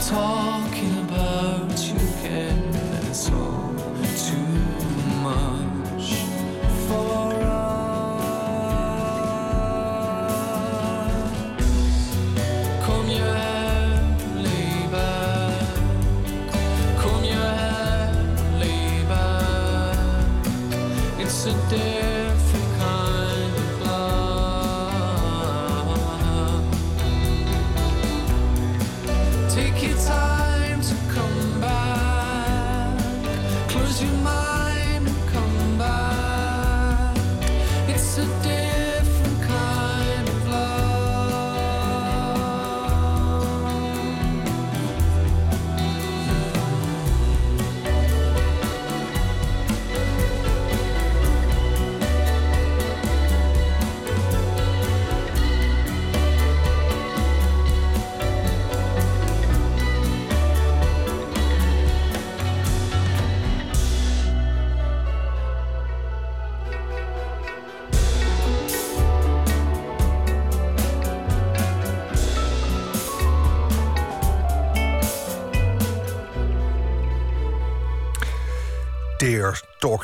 S1: talking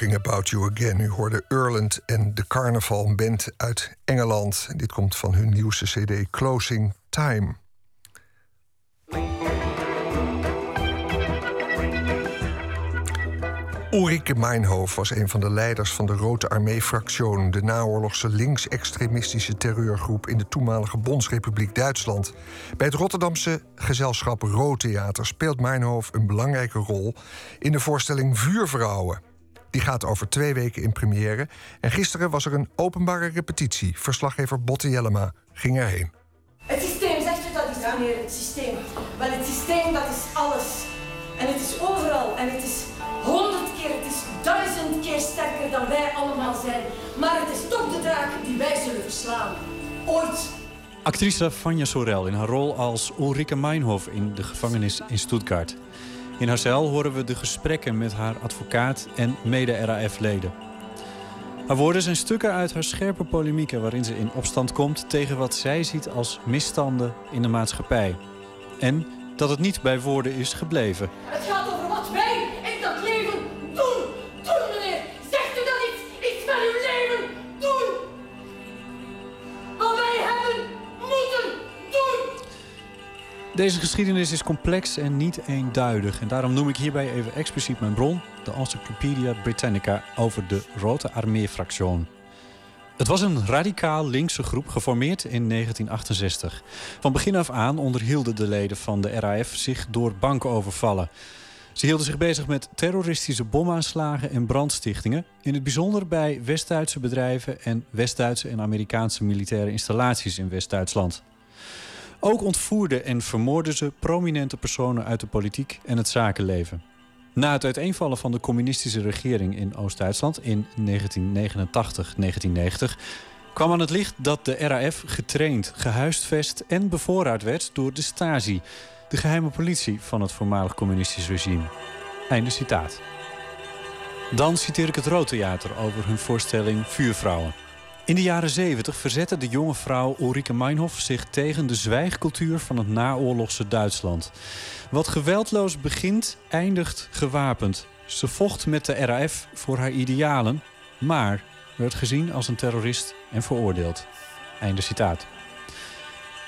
S1: About You Again. U hoorde Erland en de Carnaval Band uit Engeland. Dit komt van hun nieuwste CD Closing Time. Ulrike Meinhof was een van de leiders van de Rode Armee-fractie, de naoorlogse links-extremistische terreurgroep in de toenmalige Bondsrepubliek Duitsland. Bij het Rotterdamse gezelschap Rood Theater speelt Meinhof een belangrijke rol in de voorstelling Vuurvrouwen. Die gaat over twee weken in première. En gisteren was er een openbare repetitie. Verslaggever Botte Jellema ging erheen.
S8: Het systeem, zegt u dat is wanneer het systeem. Wel, het systeem dat is alles. En het is overal. En het is honderd keer, het is duizend keer sterker dan wij allemaal zijn. Maar het is toch de draak die wij zullen verslaan. Ooit.
S9: Actrice Vanja Sorel in haar rol als Ulrike Meinhof in de gevangenis in Stuttgart. In haar cel horen we de gesprekken met haar advocaat en mede-RAF-leden. Haar woorden zijn stukken uit haar scherpe polemieken... waarin ze in opstand komt tegen wat zij ziet als misstanden in de maatschappij. En dat het niet bij woorden is gebleven.
S8: Het gaat over wat wij
S9: Deze geschiedenis is complex en niet eenduidig. En daarom noem ik hierbij even expliciet mijn bron... de Encyclopedia Britannica over de Rote Armee-fractie. Het was een radicaal linkse groep geformeerd in 1968. Van begin af aan onderhielden de leden van de RAF zich door bankovervallen. Ze hielden zich bezig met terroristische bomaanslagen en brandstichtingen... in het bijzonder bij West-Duitse bedrijven... en West-Duitse en Amerikaanse militaire installaties in West-Duitsland. Ook ontvoerden en vermoorden ze prominente personen uit de politiek en het zakenleven. Na het uiteenvallen van de communistische regering in Oost-Duitsland in 1989-1990 kwam aan het licht dat de RAF getraind, gehuisvest en bevoorraad werd door de Stasi, de geheime politie van het voormalig communistisch regime. Einde citaat. Dan citeer ik het Roodtheater over hun voorstelling Vuurvrouwen. In de jaren 70 verzette de jonge vrouw Ulrike Meinhof zich tegen de zwijgcultuur van het naoorlogse Duitsland. Wat geweldloos begint, eindigt gewapend. Ze vocht met de RAF voor haar idealen, maar werd gezien als een terrorist en veroordeeld. Einde citaat.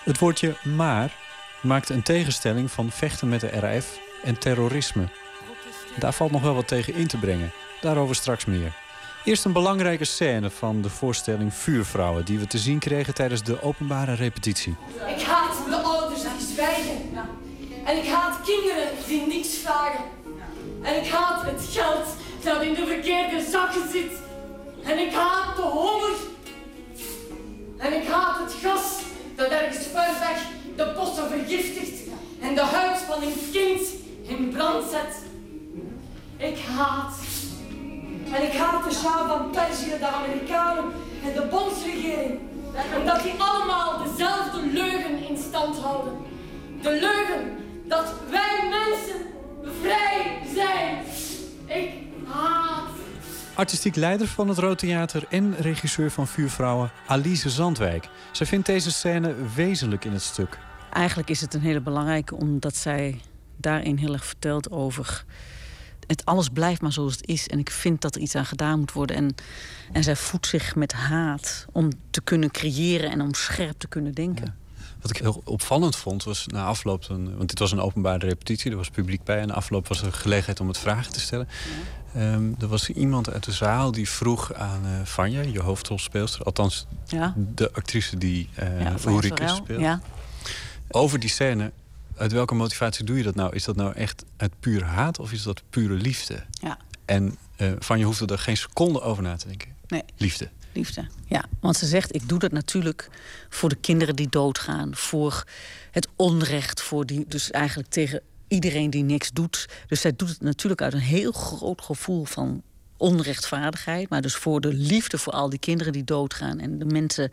S9: Het woordje maar maakt een tegenstelling van vechten met de RAF en terrorisme. Daar valt nog wel wat tegen in te brengen. Daarover straks meer. Eerst een belangrijke scène van de voorstelling Vuurvrouwen... die we te zien kregen tijdens de openbare repetitie.
S8: Ik haat de ouders die zwijgen. En ik haat kinderen die niks vragen. En ik haat het geld dat in de verkeerde zakken zit. En ik haat de honger. En ik haat het gas dat ergens ver weg de bossen vergiftigt en de huid van een kind in brand zet. Ik haat. En ik haat de Shah van Perzië, de Amerikanen en de bondsregering. Omdat die allemaal dezelfde leugen in stand houden. De leugen dat wij mensen vrij zijn. Ik haat.
S9: Artistiek leider van het Rood Theater en regisseur van Vuurvrouwen, Alice Zandwijk. Zij vindt deze scène wezenlijk in het stuk.
S10: Eigenlijk is het een hele belangrijke, omdat zij daarin heel erg vertelt over. Het alles blijft maar zoals het is. En ik vind dat er iets aan gedaan moet worden. En, en zij voedt zich met haat om te kunnen creëren en om scherp te kunnen denken.
S9: Wat ik heel opvallend vond was na afloop, een, want dit was een openbare repetitie, er was publiek bij. En na afloop was er gelegenheid om het vragen te stellen. Ehm, er was iemand uit de zaal die vroeg aan uh, Vanja, je hoofdrolspeelster, althans
S10: Ja.
S9: de actrice die uh,
S10: Ja,
S9: Ulrike speelt.
S10: ja.
S9: Over die scène, uit welke motivatie doe je dat nou? Is dat nou echt uit puur haat of is dat pure liefde?
S10: Ja.
S9: En uh, van je hoefde er geen seconde over na te denken.
S10: Nee.
S9: Liefde.
S10: Liefde, ja. Want ze zegt, ik doe dat natuurlijk voor de kinderen die doodgaan. Voor het onrecht, voor die, dus eigenlijk tegen iedereen die niks doet. Dus zij doet het natuurlijk uit een heel groot gevoel van onrechtvaardigheid. Maar dus voor de liefde voor al die kinderen die doodgaan. En de mensen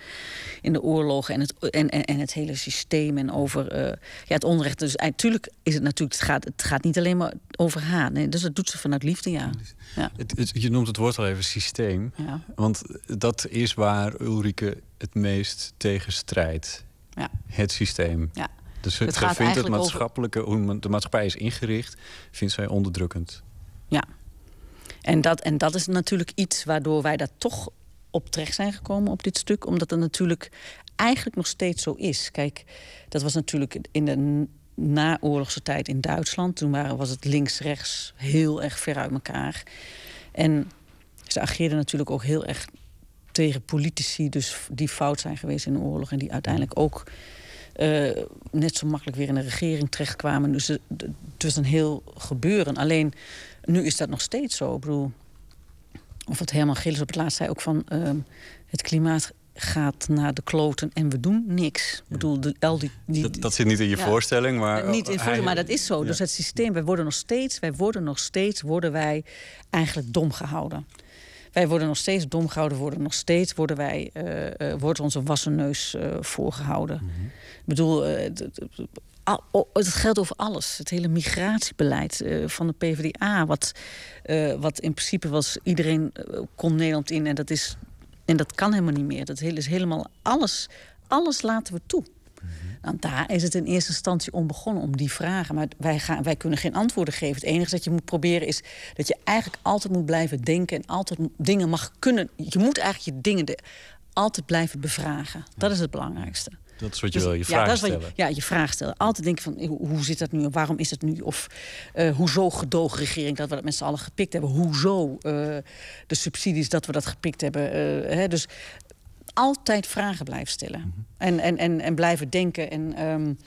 S10: in de oorlogen en het, en, en, en het hele systeem. En over uh, ja, het onrecht. Dus natuurlijk is het natuurlijk. Het gaat, het gaat niet alleen maar over haar. Nee, dus dat doet ze vanuit liefde, ja. ja.
S9: Het, je noemt het woord al even systeem.
S10: Ja.
S9: Want dat is waar Ulrike het meest tegen strijdt.
S10: Ja.
S9: Het systeem.
S10: Ja.
S9: Dus het vindt het maatschappelijke, hoe de maatschappij is ingericht, vindt zij onderdrukkend.
S10: Ja, en dat, en dat is natuurlijk iets waardoor wij daar toch op terecht zijn gekomen op dit stuk. Omdat het natuurlijk eigenlijk nog steeds zo is. Kijk, dat was natuurlijk in de naoorlogse tijd in Duitsland. Toen waren, was het links-rechts heel erg ver uit elkaar. En ze ageerden natuurlijk ook heel erg tegen politici... dus die fout zijn geweest in de oorlog... en die uiteindelijk ook uh, net zo makkelijk weer in de regering terechtkwamen. Dus het, het was een heel gebeuren. Alleen nu is dat nog steeds zo. Ik bedoel, of het Herman Gillis op het laatst zei ook van... Uh, het klimaat gaat naar de kloten en we doen niks. Ik bedoel, de, al die, die,
S9: dat, dat, zit niet in je voorstelling, maar...
S10: Niet in voorstelling, maar dat is zo. Dus het systeem, wij worden nog steeds... wij worden nog steeds, worden wij eigenlijk dom gehouden. Wij worden nog steeds dom gehouden, worden nog steeds worden wij, uh, uh, wordt onze wassen neus uh, voorgehouden. Mm -hmm. Ik bedoel, het geldt over alles. Het hele migratiebeleid van de PvdA, wat, wat in principe was iedereen kon Nederland in en dat is en dat kan helemaal niet meer. Dat is helemaal alles, alles laten we toe. Nou, daar is het in eerste instantie om begonnen, om die vragen. Maar wij, gaan, wij kunnen geen antwoorden geven. Het enige dat je moet proberen is dat je eigenlijk altijd moet blijven denken... en altijd dingen mag kunnen... Je moet eigenlijk je dingen de, altijd blijven bevragen. Dat is het belangrijkste.
S9: Dat is wat je dus, wil, je vraag
S10: ja,
S9: stellen.
S10: Je, ja, je vraag stellen. Altijd denken van, hoe, hoe zit dat nu? Waarom is het nu? Of uh, hoezo gedogen regering dat we dat met z'n allen gepikt hebben? Hoezo uh, de subsidies dat we dat gepikt hebben? Uh, hè? Dus altijd vragen blijven stellen. Mm -hmm. en, en, en, en blijven denken en, um,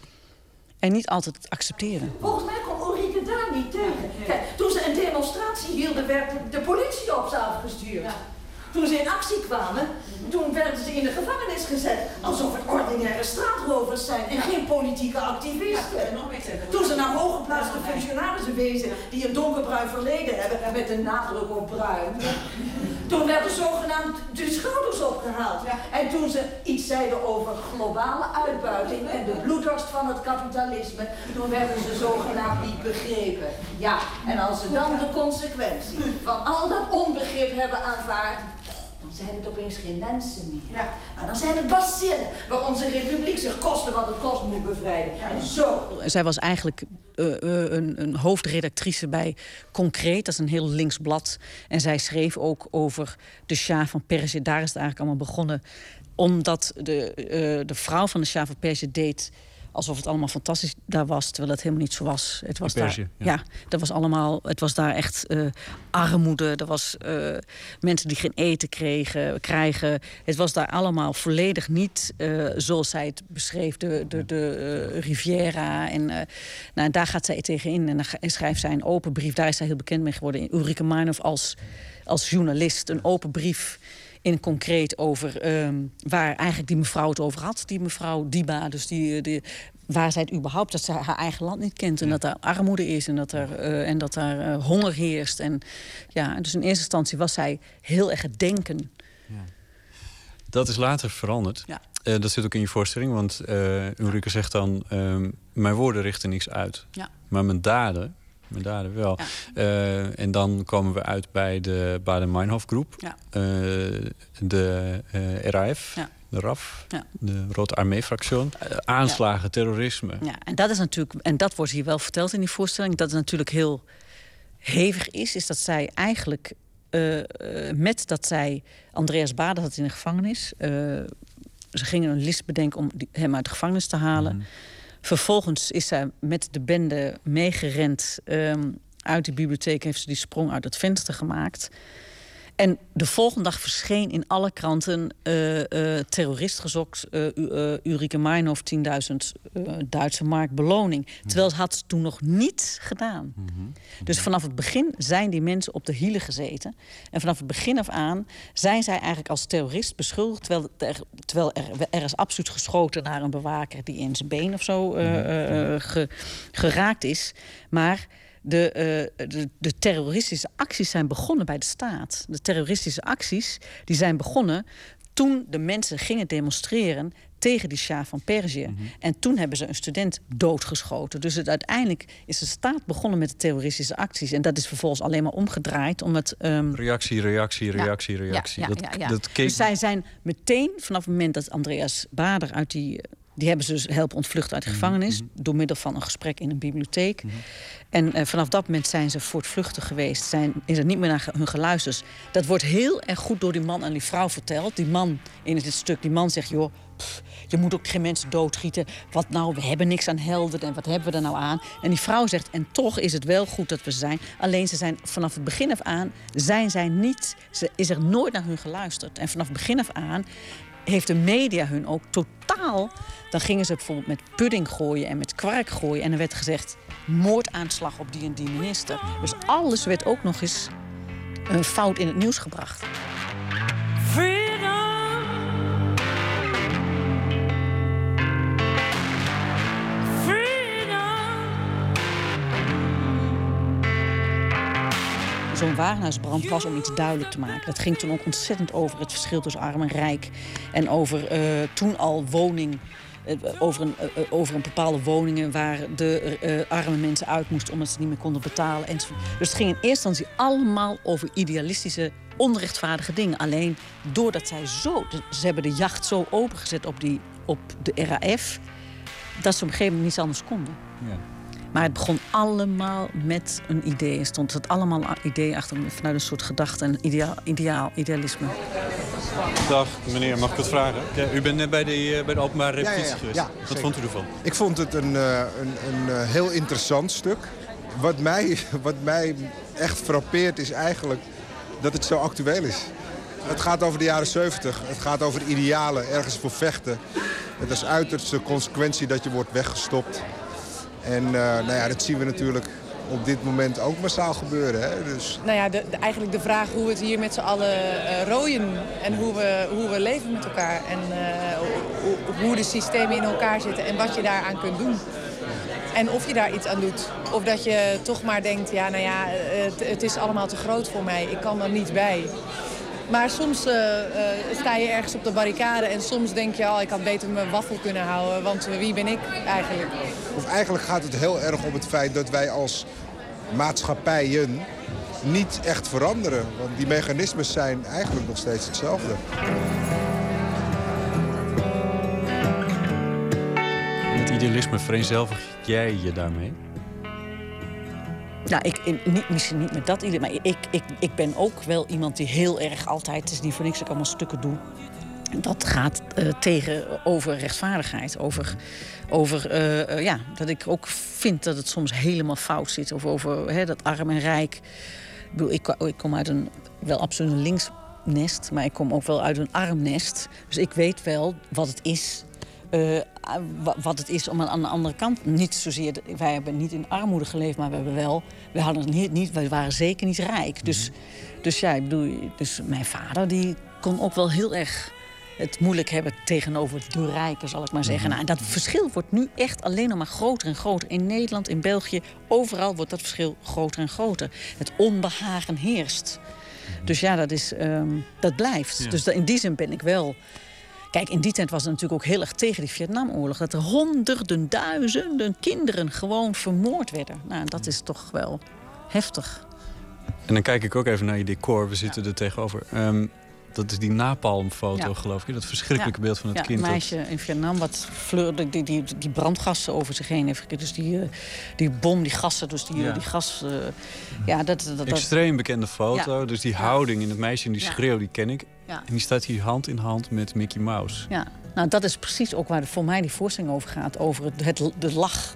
S10: en niet altijd accepteren.
S11: Volgens mij kon Ulrike daar niet tegen. Kijk, toen ze een demonstratie hielden, werd de politie op ze afgestuurd. Ja. Toen ze in actie kwamen, toen werden ze in de gevangenis gezet. Alsof het ordinaire straatrovers zijn en geen politieke activisten. Toen ze naar hooggeplaatste functionarissen wezen die een donkerbruin verleden hebben met een nadruk op bruin. Toen werden zogenaamd de schouders opgehaald. En toen ze iets zeiden over globale uitbuiting en de bloeddorst van het kapitalisme, toen werden ze zogenaamd niet begrepen. Ja, en als ze dan de consequentie van al dat onbegrip hebben aanvaard, dan zijn het opeens geen mensen meer. Ja. Maar dan zijn het bacillen waar onze republiek zich kosten wat het kost moet bevrijden. Ja. En zo.
S10: Zij was eigenlijk uh, een, een, hoofdredactrice bij Concreet, dat is een heel links blad. En zij schreef ook over de Shah van Perzië. Daar is het eigenlijk allemaal begonnen. Omdat de, uh, de vrouw van de Shah van Perzië deed alsof het allemaal fantastisch daar was, terwijl het helemaal niet zo was. Het was
S9: Persie,
S10: daar, ja. ja. dat was allemaal, het was daar echt uh, armoede. Er was uh, mensen die geen eten kregen, krijgen. Het was daar allemaal volledig niet uh, zoals zij het beschreef, de, de, de Riviera. En nou, daar gaat zij tegenin en dan schrijft zij een open brief. Daar is zij heel bekend mee geworden. Ulrike Meinhof als, als journalist, een open brief in concreet over um, waar eigenlijk die mevrouw het over had. Die mevrouw Diba, dus die, die, waar zij het überhaupt, dat ze haar eigen land niet kent. En dat er armoede is en dat er, uh, en dat er uh, honger heerst. En, ja, dus in eerste instantie was zij heel erg het denken. Ja.
S9: Dat is later veranderd.
S10: Ja.
S9: Uh, dat zit ook in je voorstelling, want Ulrike zegt dan... mijn woorden richten niks uit,
S10: ja.
S9: maar mijn daden mijn daden wel.
S10: Ja.
S9: Uh, en dan komen we uit bij de Baden-Meinhof groep.
S10: Ja.
S9: Uh, de uh, RAF.
S10: Ja.
S9: De RAF,
S10: ja.
S9: de Rote Armee-fractie. aanslagen,
S10: ja.
S9: terrorisme.
S10: Ja, en dat is natuurlijk, en dat wordt hier wel verteld in die voorstelling, dat het natuurlijk heel hevig is, is dat zij eigenlijk met dat zij Andreas Baden had in de gevangenis. ze gingen een list bedenken om hem uit de gevangenis te halen. Mm. Vervolgens is zij met de bende meegerend um, uit de bibliotheek. Heeft ze die sprong uit het venster gemaakt. En de volgende dag verscheen in alle kranten uh, terrorist gezocht, uh, Ulrike Meinhof 10.000 Duitse mark beloning. Terwijl ze had toen nog niets gedaan. Dus vanaf het begin zijn die mensen op de hielen gezeten. En vanaf het begin af aan zijn zij eigenlijk als terrorist beschuldigd. Terwijl er, terwijl er, er is absoluut geschoten naar een bewaker die in zijn been of zo geraakt is. Maar de, uh, de, de, terroristische acties zijn begonnen bij de staat. De terroristische acties die zijn begonnen toen de mensen gingen demonstreren tegen die Shah van Perzië. Mhm. En toen hebben ze een student doodgeschoten. Dus het, uiteindelijk is de staat begonnen met de terroristische acties. En dat is vervolgens alleen maar omgedraaid. Omdat, um...
S9: Reactie, reactie, reactie, reactie.
S10: Ja, ja, dat, dat Dus zij zijn meteen vanaf het moment dat Andreas Bader uit die die hebben ze dus helpen ontvluchten uit de mhm, gevangenis. Mhm. door middel van een gesprek in een bibliotheek. Mhm. En uh, vanaf dat moment zijn ze voortvluchtig geweest. Zijn, is er niet meer naar hun geluisterd. Dat wordt heel erg goed door die man en die vrouw verteld. Die man in dit stuk, die man zegt: joh. je moet ook geen mensen doodschieten. Wat nou, we hebben niks aan helden en wat hebben we er nou aan? En die vrouw zegt, en toch is het wel goed dat we zijn. Alleen ze zijn vanaf het begin af aan, zijn zij niet, ze, is er nooit naar hun geluisterd. En vanaf het begin af aan heeft de media hun ook totaal. Dan gingen ze bijvoorbeeld met pudding gooien en met kwark gooien. En er werd gezegd: moordaanslag op die en die minister. Dus alles werd ook nog eens een fout in het nieuws gebracht. Zo'n warenhuisbrand was om iets duidelijk te maken. Dat ging toen ook ontzettend over het verschil tussen arm en rijk. En over uh, toen al woning. Uh, over, een, uh, over een bepaalde woningen waar de arme mensen uit moesten omdat ze niet meer konden betalen. Dus het ging in eerste instantie allemaal over idealistische, onrechtvaardige dingen. Alleen doordat zij zo. Ze hebben de jacht zo opengezet op, die, op de RAF. dat ze op een gegeven moment niets anders konden. Ja. Maar het begon allemaal met een idee. Er stond het allemaal een idee achter vanuit een soort gedachte en ideaal, ideaal idealisme.
S9: Dag meneer, mag ik wat vragen? Ja, u bent net bij de, eh, bij de openbare repetitie ja, geweest. wat vond u ervan?
S12: Ik vond het een, eh, een, een eh, heel interessant stuk. Wat mij, wat mij echt frappeert is eigenlijk dat het zo actueel is. Het gaat over de jaren 70. Het gaat over idealen, ergens voor vechten. Het is uiterste consequentie dat je wordt weggestopt. En uh, nou ja, dat zien we natuurlijk op dit moment ook massaal gebeuren. Hè? Dus...
S13: Nou ja, de, eigenlijk de vraag hoe we het hier met z'n allen uh, rooien en hoe we, hoe we leven met elkaar. En hoe, hoe de systemen in elkaar zitten en wat je daaraan kunt doen. En of je daar iets aan doet. Of dat je toch maar denkt, ja, nou ja, het, het is allemaal te groot voor mij. Ik kan er niet bij. Maar soms uh, uh, sta je ergens op de barricade en soms denk je... Oh, ik had beter mijn waffel kunnen houden, want wie ben ik eigenlijk?
S12: Of eigenlijk gaat het heel erg om het feit dat wij als maatschappijen niet echt veranderen. Want die mechanismen zijn eigenlijk nog steeds hetzelfde.
S9: Met idealisme vereenzelvig jij je daarmee?
S10: Nou, ik, niet, misschien niet met dat idee, maar ik, ik, ik ben ook wel iemand die heel erg altijd, is niet voor niks ik allemaal stukken doe. Dat gaat uh, tegen over rechtvaardigheid. Over, over uh, ja, dat ik ook vind dat het soms helemaal fout zit. Of over hè, dat arm en rijk. Ik, bedoel, ik, ik kom uit een wel absoluut een linksnest, maar ik kom ook wel uit een armnest. Dus ik weet wel wat het is wat het is om aan de andere kant. Niet zozeer, wij hebben niet in armoede geleefd, maar we hebben wel. We hadden niet, niet wij waren zeker niet rijk. Dus, mhm. dus ja, ik bedoel, dus mijn vader die kon ook wel heel erg het moeilijk hebben tegenover de rijken, zal ik maar zeggen. Mhm. Nou, en dat verschil wordt nu echt alleen nog maar groter en groter. In Nederland, in België, overal wordt dat verschil groter en groter. Het onbehagen heerst. Mhm. Dus ja, dat, is, um, dat blijft. Dus in die zin ben ik wel Kijk, in die tijd was het natuurlijk ook heel erg tegen die Vietnamoorlog. Dat er honderden, duizenden kinderen gewoon vermoord werden. Nou, dat is toch wel heftig.
S9: En dan kijk ik ook even naar je decor. We zitten er tegenover. Um, dat is die napalmfoto, geloof ik. Dat verschrikkelijke beeld van het
S10: ja,
S9: kind.
S10: Een meisje in Vietnam wat fleurde, die, die, die brandgassen over zich heen heeft. Dus die, uh, die bom, die gassen, dus die, die gas... Uh, ja, dat, dat, dat,
S9: Extreem bekende foto. Dus die houding in het meisje en die schreeuw, die ken ik. En die staat hier hand in hand met Mickey Mouse.
S10: Ja, nou dat is precies ook waar voor mij die voorstelling over gaat. Over het, het de lach.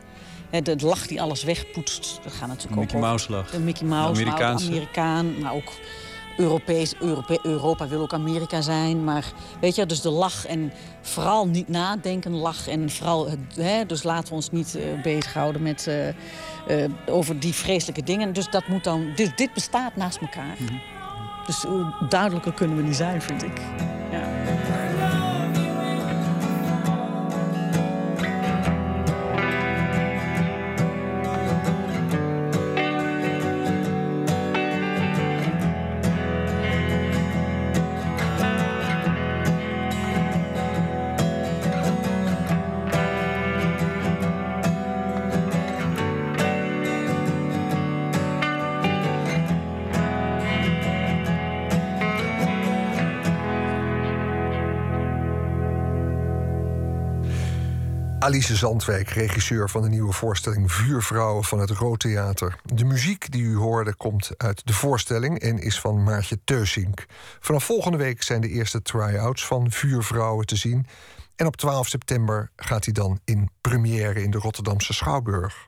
S10: De lach die alles wegpoetst. Dat gaat natuurlijk
S9: de Mickey
S10: ook
S9: Mouse lach.
S10: De Mickey Mouse, de Amerikaan, maar ook Europees, Europa wil ook Amerika zijn. Maar weet je, dus de lach en vooral niet nadenken, lach. En vooral, hè, dus laten we ons niet uh, bezighouden met, uh, uh, over die vreselijke dingen. Dus dat moet dan, dus dit bestaat naast elkaar. Mm -hmm. Dus duidelijker kunnen we niet zijn, vind ik. Ja.
S1: Alice Zandwijk, regisseur van de nieuwe voorstelling Vuurvrouwen van het Rood Theater. De muziek die u hoorde komt uit de voorstelling en is van Maartje Teusink. Vanaf volgende week zijn de eerste try-outs van Vuurvrouwen te zien. En op 12 september gaat hij dan in première in de Rotterdamse Schouwburg.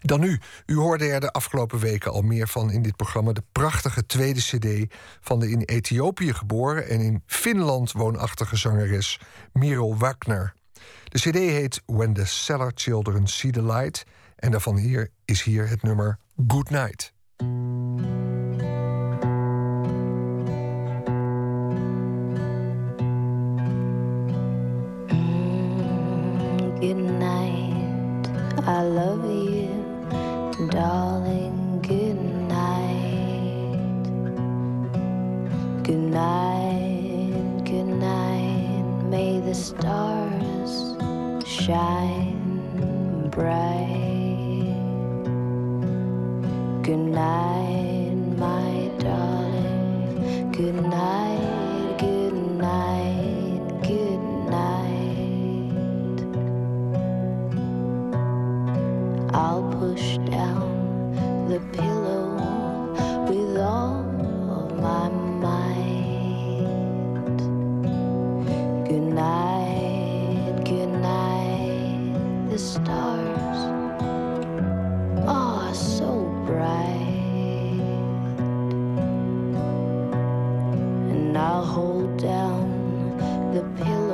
S1: Dan nu, u hoorde er de afgelopen weken al meer van in dit programma... de prachtige tweede cd van de in Ethiopië geboren... en in Finland woonachtige zangeres Miro Wagner. De CD heet When the Cellar Children See the Light. En daarvan hier is hier het nummer Good Night.
S14: Good night, I love you, darling. Good night, good night, good night. May the stars shine bright. Good night, my darling. Good night, good night, good night. I'll push down the pillow with all of my stars are so bright, and I'll hold down the pillow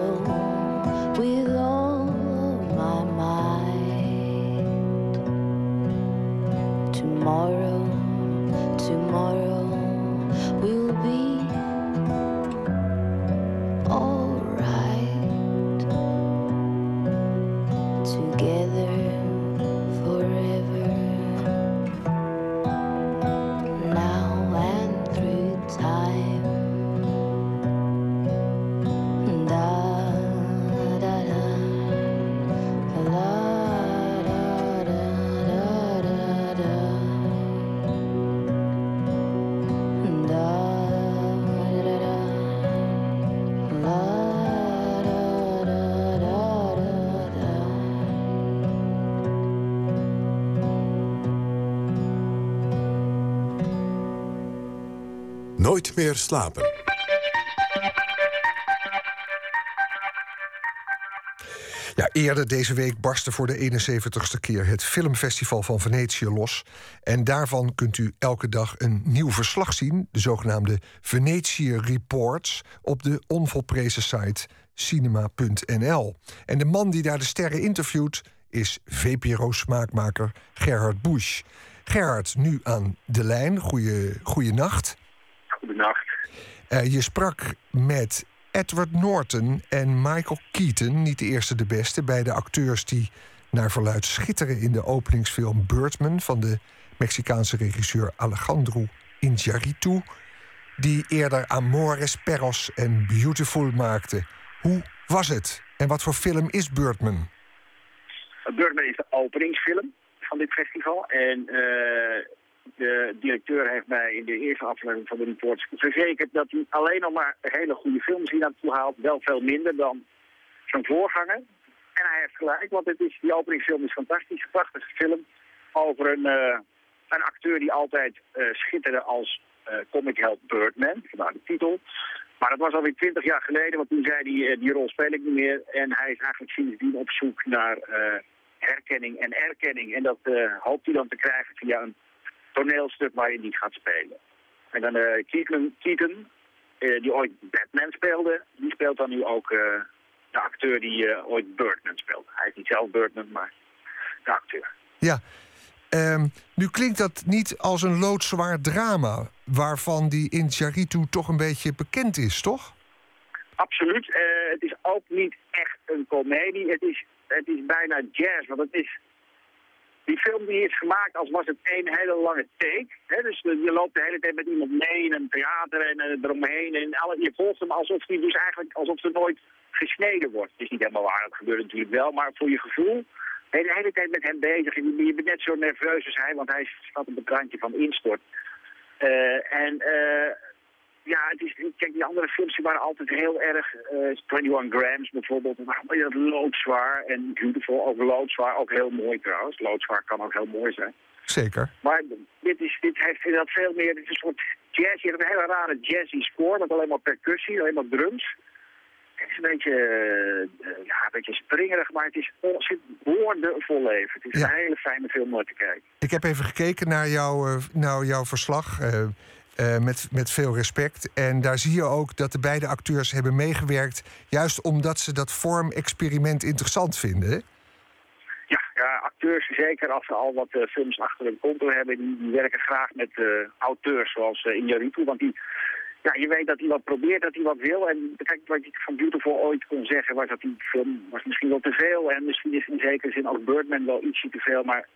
S4: Nooit meer slapen.
S1: Ja, eerder deze week barstte voor de 71ste keer het Filmfestival van Venetië los. En daarvan kunt u elke dag een nieuw verslag zien, de zogenaamde Venetië Reports, op de onvolprezen site cinema.nl. En de man die daar de sterren interviewt is VPRO-smaakmaker Gerhard Busch. Gerhard, nu aan de lijn. Goeie, nacht.
S15: Goedenacht.
S1: Eh, je sprak met Edward Norton en Michael Keaton, niet de eerste de beste, beide acteurs die naar verluid schitteren in de openingsfilm Birdman van de Mexicaanse regisseur Alejandro Iñárritu, die eerder Amores Perros en Beautiful maakte. Hoe was het en wat voor film is Birdman?
S15: Birdman is de openingsfilm van dit festival. En eh, de directeur heeft mij in de eerste aflevering van de reports verzekerd dat hij alleen nog maar hele goede films hier naartoe haalt. Wel veel minder dan zijn voorganger. En hij heeft gelijk, want het is, die openingsfilm is fantastisch. Een prachtige film over een, eh, een acteur die altijd eh, schitterde als uh, comic held Birdman. Vandaar de titel. Maar dat was alweer twintig jaar geleden, want toen zei hij, eh, die rol speel ik niet meer. En hij is eigenlijk sindsdien op zoek naar eh, herkenning en erkenning. En dat eh, hoopt hij dan te krijgen via een toneelstuk waar je niet gaat spelen. En dan eh Keaton, Keaton eh, die ooit Batman speelde, die speelt dan nu ook eh, de acteur die ooit Birdman speelde. Hij is niet zelf Birdman, maar de acteur.
S1: Ja. Ehm, nu klinkt dat niet als een loodzwaar drama... waarvan die in Charitu toch een beetje bekend is, toch?
S15: Absoluut. Het is ook niet echt een komedie. Het is, het is bijna jazz. Want het is. Die film die is gemaakt als was het één hele lange take. Dus eh, je loopt de hele tijd met iemand mee in een theater en eh, eromheen. En alle, je volgt hem alsof hij dus eigenlijk alsof er nooit gesneden wordt. Het is niet helemaal waar, dat gebeurt natuurlijk wel. Maar voor je gevoel ben je de hele tijd met hem bezig. Je je bent net zo nerveus als hij, want hij staat op het randje van instort. Eh, en ja, het is, kijk, die andere films waren altijd heel erg... eh 21 Grams bijvoorbeeld, maar dat loodzwaar. En Beautiful, ook loodzwaar, ook heel mooi trouwens. Loodzwaar kan ook heel mooi zijn.
S1: Zeker.
S15: Maar dit, is, dit heeft inderdaad veel meer... Dit is een soort jazz. Je hebt een hele rare jazzy score met alleen maar percussie, alleen maar drums. Het is een beetje, eh, ja, een beetje springerig, maar het is ontzettend woordenvol leven. Het is een hele fijne film om te kijken.
S1: Ik heb even gekeken naar, jouw eh, naar jouw verslag. Eh, met, met veel respect. En daar zie je ook dat de beide acteurs hebben meegewerkt. Juist omdat ze dat vormexperiment interessant vinden.
S15: Ja, ja, acteurs, zeker als ze al wat eh, films achter hun konto hebben, die, die werken graag met eh, auteurs zoals uh. Want die, ja, je weet dat hij wat probeert, dat hij wat wil. En kijk, wat ik van Beautiful ooit kon zeggen, was dat die film was misschien wel te veel. En misschien is in zekere zin ook Birdman wel ietsje te veel. Maar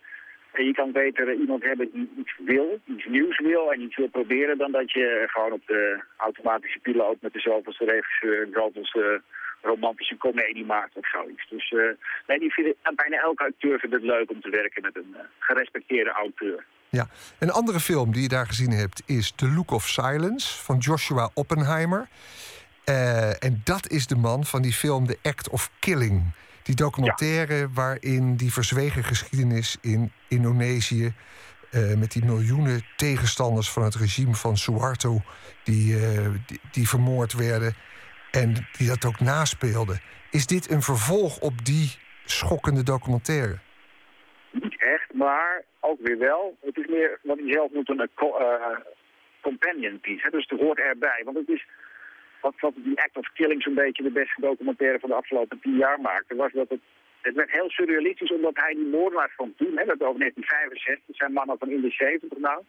S15: eh, je kan beter eh, iemand hebben die iets wil, iets nieuws wil en iets wil proberen... dan dat je gewoon op de automatische piloot met de zoveelste regisseur... en zoveelste romantische komedie maakt of zoiets. Dus eh, nee, die vinden, bijna elke acteur vindt het leuk om te werken met een eh, gerespecteerde auteur.
S1: Ja. Een andere film die je daar gezien hebt is The Look of Silence van Joshua Oppenheimer. Eh, en dat is de man van die film The Act of Killing. Die documentaire waarin die verzwegen geschiedenis in Indonesië. eh, met die miljoenen tegenstanders van het regime van Suharto. Die, eh, die, die vermoord werden. En die dat ook naspeelden. Is dit een vervolg op die schokkende documentaire?
S15: Niet echt, maar ook weer wel. Het is meer wat hij zelf noemt een eh, companion piece. Dus het hoort erbij. Want het is wat, wat die Act of Killing zo'n beetje de beste documentaire van de afgelopen tien jaar maakte. Was dat het, het werd heel surrealistisch omdat hij die moordenaars van toen, hè, dat over 1965, dat zijn mannen van in de 70 nou.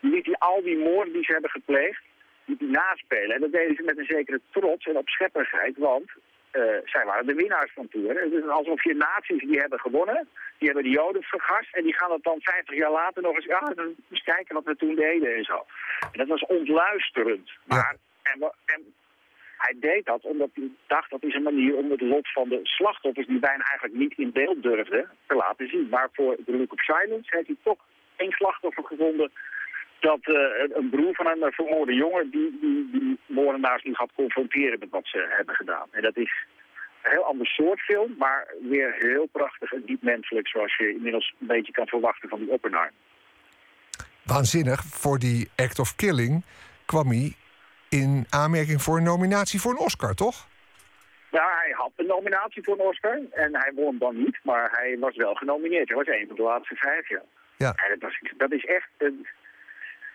S15: Die liet hij al die moorden die ze hebben gepleegd, die die naspelen. En dat deden ze met een zekere trots en opschepperigheid, want eh, zij waren de winnaars van toen. hè. Het is alsof je nazi's die hebben gewonnen, die hebben de Joden vergast en die gaan het dan 50 jaar later nog eens, ja, eens kijken wat we toen deden en zo. En dat was ontluisterend. Maar, en hij deed dat omdat hij dacht dat is een manier om het lot van de slachtoffers die bijna eigenlijk niet in beeld durfden te laten zien. Maar voor The Look of Silence heeft hij toch één slachtoffer gevonden dat eh, een- broer van een eh, vermoorde jongen die, die, die moordenaars nu gaat confronteren met wat ze hebben gedaan. En dat is een heel ander soort film, maar weer heel prachtig en diep menselijk zoals je inmiddels een beetje kan verwachten van die Oppenheimer.
S1: Waanzinnig. Voor die Act of Killing kwam hij in aanmerking voor een nominatie voor een Oscar, toch?
S15: Ja, hij had een nominatie voor een Oscar en hij won dan niet, maar hij was wel genomineerd. Hij was een van de laatste vijf jaar.
S1: Ja.
S15: Dat, was, dat is echt... Een,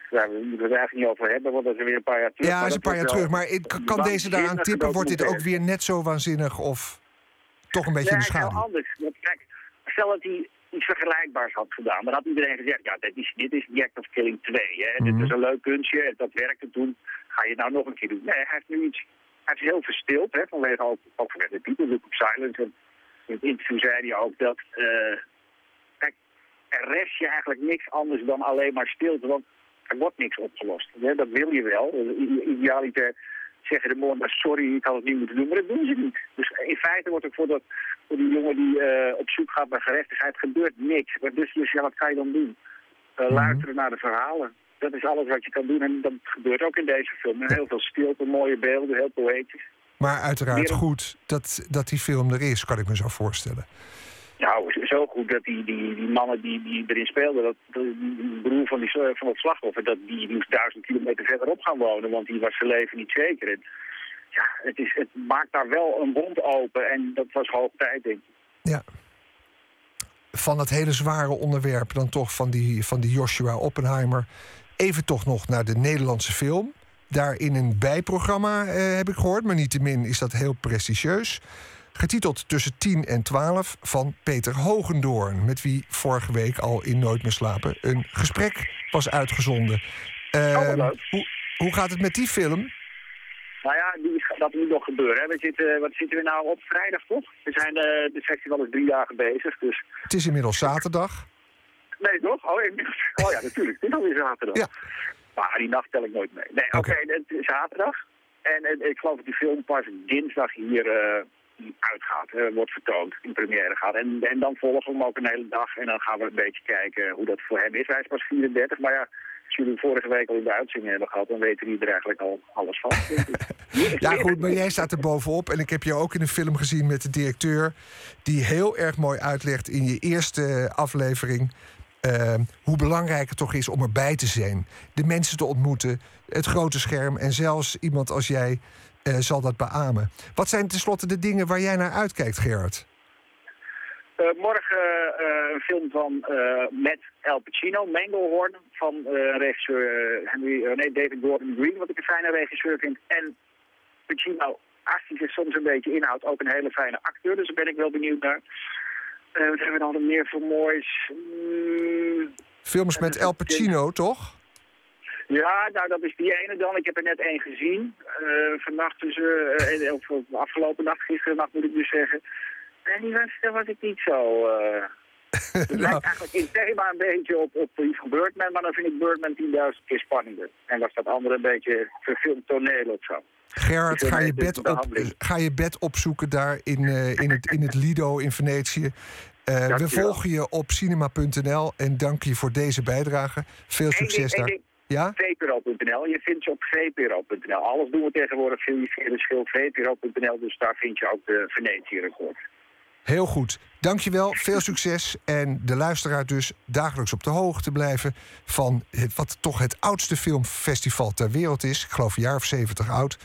S15: we moeten het er eigenlijk niet over hebben, want dat is weer een paar jaar terug.
S1: Ja,
S15: maar
S1: is een
S15: dat
S1: paar jaar terug. Maar kan deze daaraan tippen? Wordt dit ook weer net zo waanzinnig of toch een beetje in de schaduw?
S15: anders. Want Kijk, stel dat hij iets vergelijkbaars had gedaan. Dan had iedereen gezegd, ja, dit is, dit is The Act of Killing 2. Hè?
S1: Mhm.
S15: Dit is een leuk kunstje, en dat werkte toen. Ga je het nou nog een keer doen? Nee, hij heeft nu iets... Hij is heel verstild, hè, vanwege ook, ook vanwege de titel, Look of Silence. En in het interview zei hij ook dat... eh, kijk, er rest je eigenlijk niks anders dan alleen maar stilte. Want er wordt niks opgelost. Hè? Dat wil je wel. Idealiter zeggen de moordenaars, sorry, ik had het niet moeten doen, maar dat doen ze niet. Dus in feite wordt er voor, dat, voor die jongen die eh, op zoek gaat naar gerechtigheid, gebeurt niks. Maar dus, dus ja, wat kan je dan doen? Eh, Luisteren naar de verhalen. Dat is alles wat je kan doen en dat gebeurt ook in deze film. En heel veel stilte, mooie beelden, heel poëtisch.
S1: Maar uiteraard goed dat, dat die film er is, kan ik me zo voorstellen.
S15: Nou, zo goed dat die, die, die mannen die, die erin speelden, dat, dat die broer van, die, van het slachtoffer, dat die moest duizend kilometer verderop gaan wonen, want die was zijn leven niet zeker. En, ja, het, is, het maakt daar wel een wond open en dat was hoog tijd, denk ik.
S1: Ja. Van het hele zware onderwerp dan toch van die, van die Joshua Oppenheimer... Even toch nog naar de Nederlandse film. Daar in een bijprogramma eh, heb ik gehoord, maar niettemin is dat heel prestigieus. Getiteld Tussen 10 en 12 van Peter Hogendoorn. Met wie vorige week al in Nooit meer slapen een gesprek was uitgezonden. Uh, hoe, hoe gaat het met die film?
S15: Nou ja, die, dat moet nog gebeuren. Hè. We zitten, wat zitten we nou op? Vrijdag toch? We zijn uh, de festival is drie dagen bezig. Dus...
S1: Het is inmiddels zaterdag.
S15: Nee, toch? Oh, oh ja, natuurlijk. Het is alweer zaterdag. Ja. Maar die nacht tel ik nooit mee. Nee, oké, okay. het is zaterdag. En, en, ik geloof dat die film pas dinsdag hier uh, uitgaat, uh, wordt vertoond, in première gaat. En, en dan volgen we hem ook een hele dag en dan gaan we een beetje kijken hoe dat voor hem is. Hij is pas 34, maar ja, als jullie vorige week al in de uitzending hebben gehad, dan weten jullie er eigenlijk al alles van.
S1: ja goed, maar jij staat er bovenop en ik heb je ook in een film gezien met de directeur die heel erg mooi uitlegt in je eerste aflevering uh, hoe belangrijk het toch is om erbij te zijn. De mensen te ontmoeten, het grote scherm en zelfs iemand als jij uh, zal dat beamen. Wat zijn tenslotte de dingen waar jij naar uitkijkt, Gerard?
S15: Uh, morgen een film van met Al Pacino, Manglehorn, van regisseur Henry, nee, David Gordon Green, wat ik een fijne regisseur vind. En Pacino, als hij soms een beetje inhoudt, ook een hele fijne acteur. Dus daar ben ik wel benieuwd naar. Uh, wat hebben we dan meer voor moois? Mm.
S1: Films met El Pacino, toch?
S15: Ja, nou dat is die ene dan. Ik heb er net één gezien. Uh, vannacht dus, uh, of afgelopen nacht, gisteren nacht moet ik dus zeggen. En die was, daar was ik niet zo... het nou. lijkt eigenlijk in thema een beetje op, op iets van Birdman, maar dan vind ik Birdman 10.000 keer spannender. En was dat andere een beetje verfilmd toneel of zo.
S1: Gerard, ga je, bed op, ga je bed opzoeken daar in, uh, in, het, in het Lido in Venetië. Uh, we volgen je op cinema.nl en dank je voor deze bijdrage. Veel succes daar.
S15: Ja? VPRO.nl. Je vindt ze op VPRO.nl. Alles doen we tegenwoordig via de schild VPRO.nl. Dus daar vind je ook de Venetië-record.
S1: Heel goed. Dankjewel, veel succes. En de luisteraar dus dagelijks op de hoogte blijven... van het, wat toch het oudste filmfestival ter wereld is. Ik geloof een jaar of 70 oud.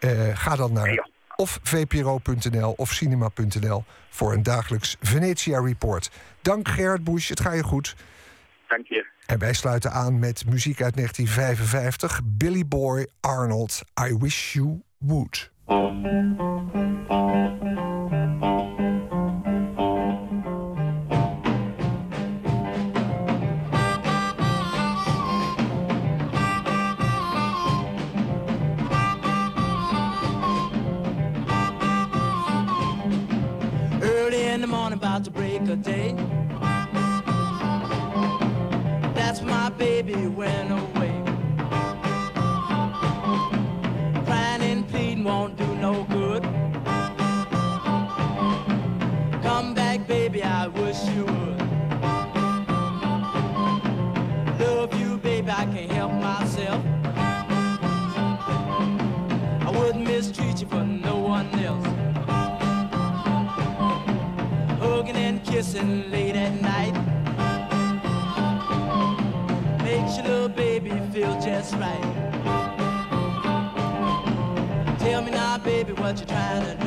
S1: Uh, ga dan naar of vpro.nl of cinema.nl... voor een dagelijks Venetia Report. Dank Gerard Bush, het gaat je goed.
S15: Dank je.
S1: En wij sluiten aan met muziek uit 1955. Billy Boy Arnold, I Wish You Would. About to break a day. That's my baby went kissing late at night makes your little baby feel just right. Tell me now, baby, what you trying to do?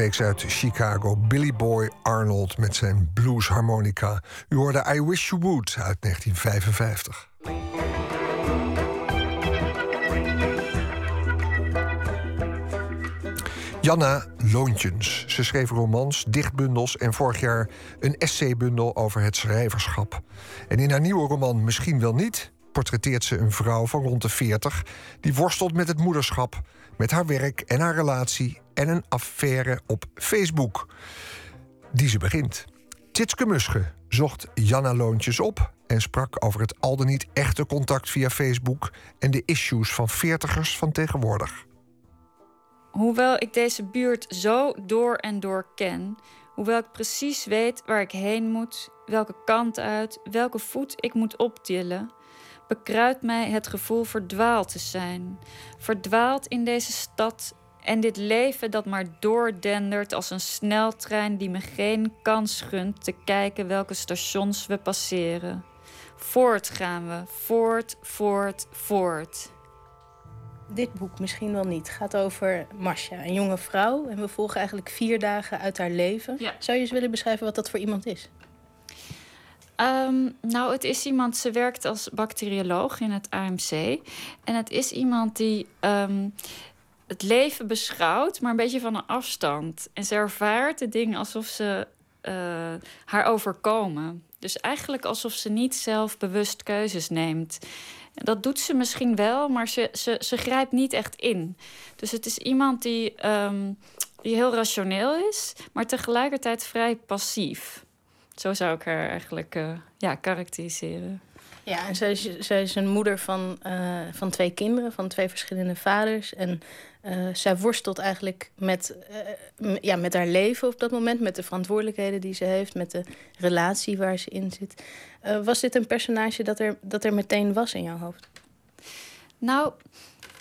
S1: Uit Chicago. Billy Boy Arnold met zijn bluesharmonica. U hoorde I Wish You Would uit 1955. Janna Loontjens. Ze schreef romans, dichtbundels en vorig jaar een essaybundel over het schrijverschap. En in haar nieuwe roman Misschien wel niet portretteert ze een vrouw van rond de 40 die worstelt met het moederschap, met haar werk en haar relatie en een affaire op Facebook. Die ze begint. Titske Musche zocht Janna Loontjes op en sprak over het al dan niet echte contact via Facebook en de issues van veertigers van tegenwoordig.
S16: Hoewel ik deze buurt zo door en door ken, hoewel ik precies weet waar ik heen moet, welke kant uit, welke voet ik moet optillen, bekruidt mij het gevoel verdwaald te zijn. Verdwaald in deze stad en dit leven dat maar doordendert als een sneltrein die me geen kans gunt te kijken welke stations we passeren. Voort gaan we, voort, voort, voort.
S17: Dit boek misschien wel niet. gaat over Marcia, een jonge vrouw. En we volgen eigenlijk vier dagen uit haar leven. Zou je eens willen beschrijven wat dat voor iemand is?
S16: Ehm, nou, het is iemand, ze werkt als bacterioloog in het AMC. En het is iemand die ehm, het leven beschouwt, maar een beetje van een afstand. En ze ervaart de dingen alsof ze uh, haar overkomen. Dus eigenlijk alsof ze niet zelf bewust keuzes neemt. Dat doet ze misschien wel, maar ze, ze, ze grijpt niet echt in. Dus het is iemand die, um, die heel rationeel is, maar tegelijkertijd vrij passief. Zo zou ik haar eigenlijk uh, ja, karakteriseren.
S17: Ja, en zij is, zij is een moeder van, uh, van twee kinderen, van twee verschillende vaders. En uh, zij worstelt eigenlijk met, ja, met haar leven op dat moment, met de verantwoordelijkheden die ze heeft, met de relatie waar ze in zit. was dit een personage dat er, dat er meteen was in jouw hoofd?
S16: Nou,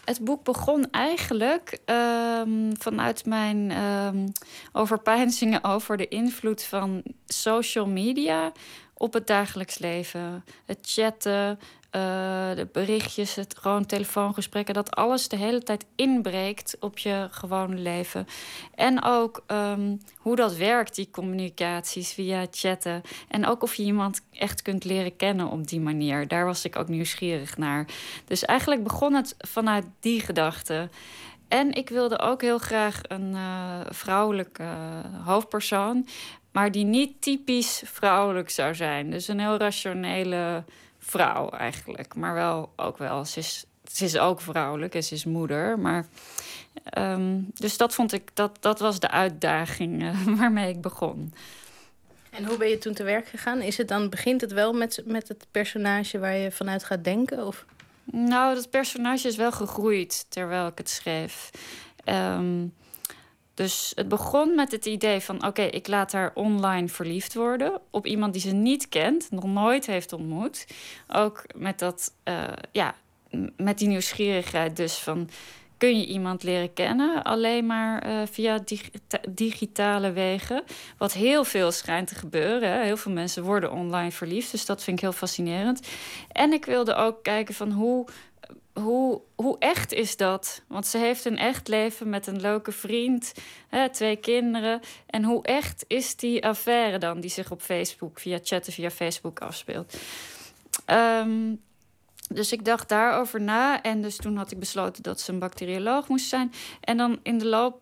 S16: het boek begon eigenlijk um, vanuit mijn um, overpeinzingen over de invloed van social media op het dagelijks leven. Het chatten, de berichtjes, het gewoon telefoongesprekken, dat alles de hele tijd inbreekt op je gewone leven. En ook um, hoe dat werkt, die communicaties via chatten. En ook of je iemand echt kunt leren kennen op die manier. Daar was ik ook nieuwsgierig naar. Dus eigenlijk begon het vanuit die gedachte. En ik wilde ook heel graag een uh, vrouwelijke uh, hoofdpersoon. Maar die niet typisch vrouwelijk zou zijn. Dus een heel rationele vrouw eigenlijk. Maar wel ook wel. Ze is, ze is ook vrouwelijk en ze is moeder. Maar, um, dus dat vond ik, dat, dat was de uitdaging uh, waarmee ik begon.
S17: En hoe ben je toen te werk gegaan? Is het dan, begint het wel met, met het personage waar je vanuit gaat denken? Of?
S16: Nou, dat personage is wel gegroeid terwijl ik het schreef. Um, dus het begon met het idee van: oké, ik laat haar online verliefd worden op iemand die ze niet kent, nog nooit heeft ontmoet. Ook met dat, uh, ja, met die nieuwsgierigheid dus van. Kun je iemand leren kennen alleen maar uh, via dig digitale wegen? Wat heel veel schijnt te gebeuren. Heel veel mensen worden online verliefd. Dus dat vind ik heel fascinerend. En ik wilde ook kijken van hoe hoe, hoe echt is dat? Want ze heeft een echt leven met een leuke vriend, hè, twee kinderen. En hoe echt is die affaire dan die zich op Facebook, via chatten via Facebook afspeelt? Um, dus ik dacht daarover na. En dus toen had ik besloten dat ze een bacterioloog moest zijn. En dan in de loop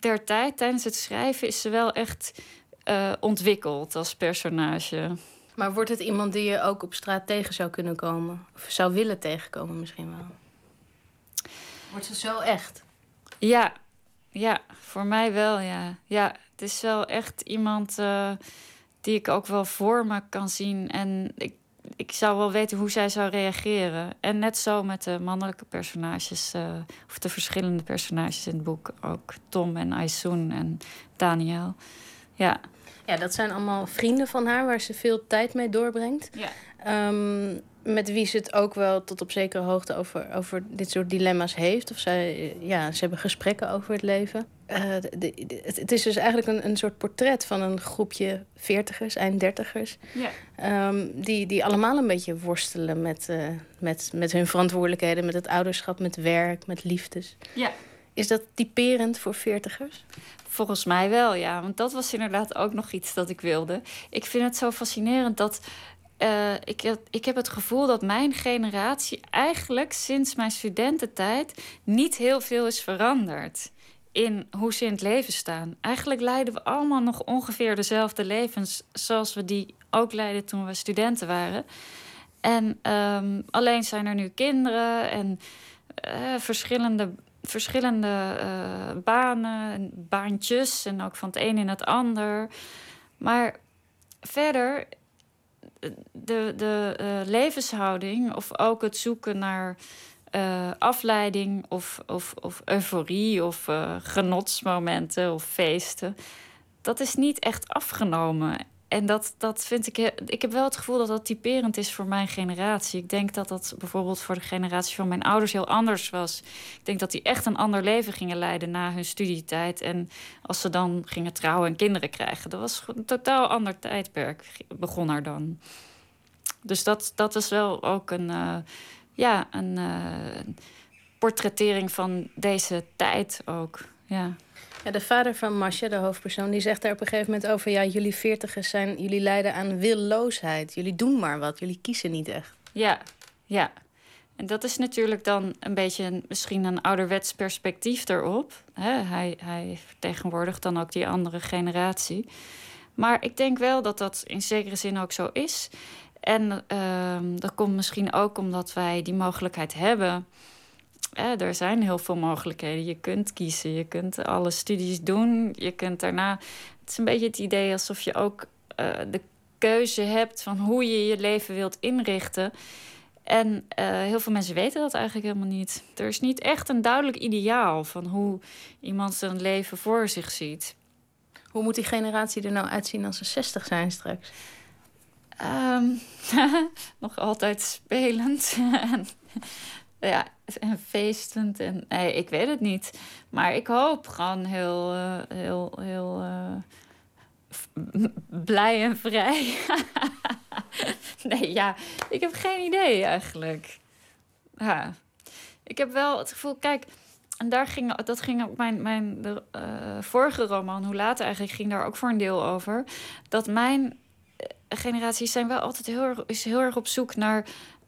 S16: der tijd, tijdens het schrijven, is ze wel echt uh, ontwikkeld als personage.
S17: Maar wordt het iemand die je ook op straat tegen zou kunnen komen? Of zou willen tegenkomen misschien wel? Wordt ze zo echt?
S16: Ja, ja, voor mij wel, ja. Ja, het is wel echt iemand uh, die ik ook wel voor me kan zien. En ik, ik zou wel weten hoe zij zou reageren. En net zo met de mannelijke personages, uh, of de verschillende personages in het boek. Ook Tom en Aisoen en Daniel. Ja.
S17: Ja, dat zijn allemaal vrienden van haar waar ze veel tijd mee doorbrengt.
S16: Ja.
S17: Um, met wie ze het ook wel tot op zekere hoogte over, over dit soort dilemma's heeft. Of zij, ja, ze hebben gesprekken over het leven. Uh, de, de, het, het, is dus eigenlijk een, een soort portret van een groepje veertigers, eind dertigers.
S16: Ja.
S17: Um, die, die allemaal een beetje worstelen met, uh, met, met hun verantwoordelijkheden, met het ouderschap, met werk, met liefdes.
S16: Ja.
S17: Is dat typerend voor veertigers?
S16: Volgens mij wel, ja. Want dat was inderdaad ook nog iets dat ik wilde. Ik vind het zo fascinerend dat. Uh, ik, ik heb het gevoel dat mijn generatie eigenlijk sinds mijn studententijd niet heel veel is veranderd in hoe ze in het leven staan. Eigenlijk leiden we allemaal nog ongeveer dezelfde levens zoals we die ook leidden toen we studenten waren. En um, alleen zijn er nu kinderen en uh, verschillende, verschillende uh, banen, baantjes en ook van het een in het ander. Maar verder, de, de uh, levenshouding of ook het zoeken naar uh, afleiding of, of, of euforie of genotsmomenten of feesten. Dat is niet echt afgenomen. En dat, dat vind ik. Ik heb wel het gevoel dat dat typerend is voor mijn generatie. Ik denk dat dat bijvoorbeeld voor de generatie van mijn ouders heel anders was. Ik denk dat die echt een ander leven gingen leiden na hun studietijd. En als ze dan gingen trouwen en kinderen krijgen. Dat was een totaal ander tijdperk. Begon er dan. Dus dat, dat is wel ook een. Uh, ja, een uh, portrettering van deze tijd ook. Ja.
S17: Ja, de vader van Masha, de hoofdpersoon, die zegt daar op een gegeven moment over: ja, jullie veertigers zijn, jullie lijden aan willoosheid. Jullie doen maar wat, jullie kiezen niet echt.
S16: Ja, ja. En dat is natuurlijk dan een beetje een, misschien een ouderwets perspectief erop. hij, hij vertegenwoordigt dan ook die andere generatie. Maar ik denk wel dat dat in zekere zin ook zo is. En uh, dat komt misschien ook omdat wij die mogelijkheid hebben. Er zijn heel veel mogelijkheden. Je kunt kiezen, je kunt alle studies doen. Je kunt daarna. Het is een beetje het idee alsof je ook uh, de keuze hebt van hoe je je leven wilt inrichten. En uh, heel veel mensen weten dat eigenlijk helemaal niet. Er is niet echt een duidelijk ideaal van hoe iemand zijn leven voor zich ziet.
S17: Hoe moet die generatie er nou uitzien als ze 60 zijn straks?
S16: Um, nog altijd spelend. en, ja, en feestend. En, nee, ik weet het niet. Maar ik hoop gewoon heel, uh, heel, heel uh, blij en vrij. nee, ja, ik heb geen idee eigenlijk. Ja. Ik heb wel het gevoel, kijk, en daar ging, dat ging ook mijn, mijn de, uh, vorige roman, hoe later eigenlijk, ging daar ook voor een deel over. Dat mijn generaties zijn wel altijd heel is heel erg op zoek naar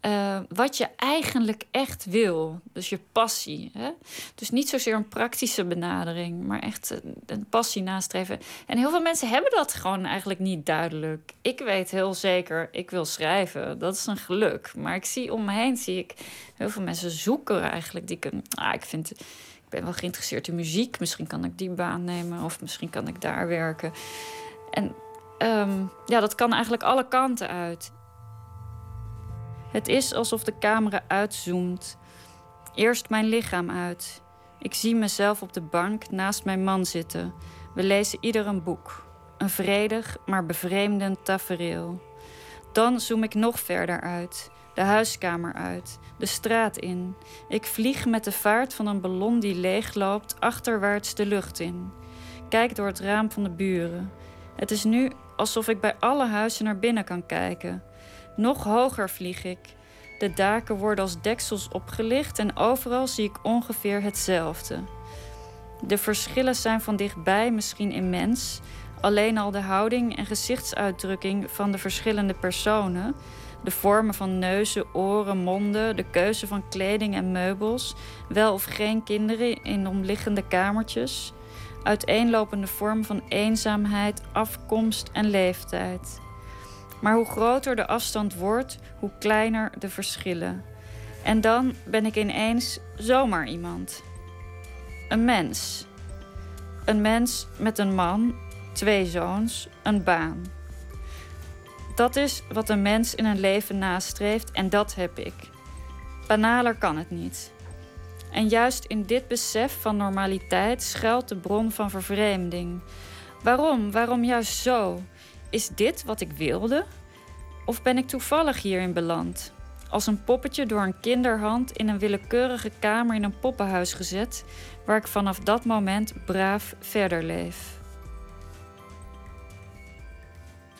S16: uh, wat je eigenlijk echt wil. Dus je passie. Hè? Dus niet zozeer een praktische benadering, maar echt een, passie nastreven. En heel veel mensen hebben dat gewoon eigenlijk niet duidelijk. Ik weet heel zeker, ik wil schrijven. Dat is een geluk. Maar ik zie om me heen, zie ik heel veel mensen zoeken eigenlijk. Die kunnen, ah, ik vind. Ik ben wel geïnteresseerd in muziek. Misschien kan ik die baan nemen. Of misschien kan ik daar werken. En um, ja, dat kan eigenlijk alle kanten uit. Het is alsof de camera uitzoomt. Eerst mijn lichaam uit. Ik zie mezelf op de bank naast mijn man zitten. We lezen ieder een boek. Een vredig, maar bevreemdend tafereel. Dan zoom ik nog verder uit. De huiskamer uit. De straat in. Ik vlieg met de vaart van een ballon die leegloopt achterwaarts de lucht in. Kijk door het raam van de buren. Het is nu alsof ik bij alle huizen naar binnen kan kijken. Nog hoger vlieg ik. De daken worden als deksels opgelicht en overal zie ik ongeveer hetzelfde. De verschillen zijn van dichtbij misschien immens. Alleen al de houding en gezichtsuitdrukking van de verschillende personen, de vormen van neuzen, oren, monden, de keuze van kleding en meubels, wel of geen kinderen in omliggende kamertjes, uiteenlopende vormen van eenzaamheid, afkomst en leeftijd. Maar hoe groter de afstand wordt, hoe kleiner de verschillen. En dan ben ik ineens zomaar iemand. Een mens. Een mens met een man, twee zoons, een baan. Dat is wat een mens in een leven nastreeft en dat heb ik. Banaler kan het niet. En juist in dit besef van normaliteit schuilt de bron van vervreemding. Waarom? Waarom juist zo? Is dit wat ik wilde? Of ben ik toevallig hierin beland? Als een poppetje door een kinderhand in een willekeurige kamer in een poppenhuis gezet, waar ik vanaf dat moment braaf verder leef.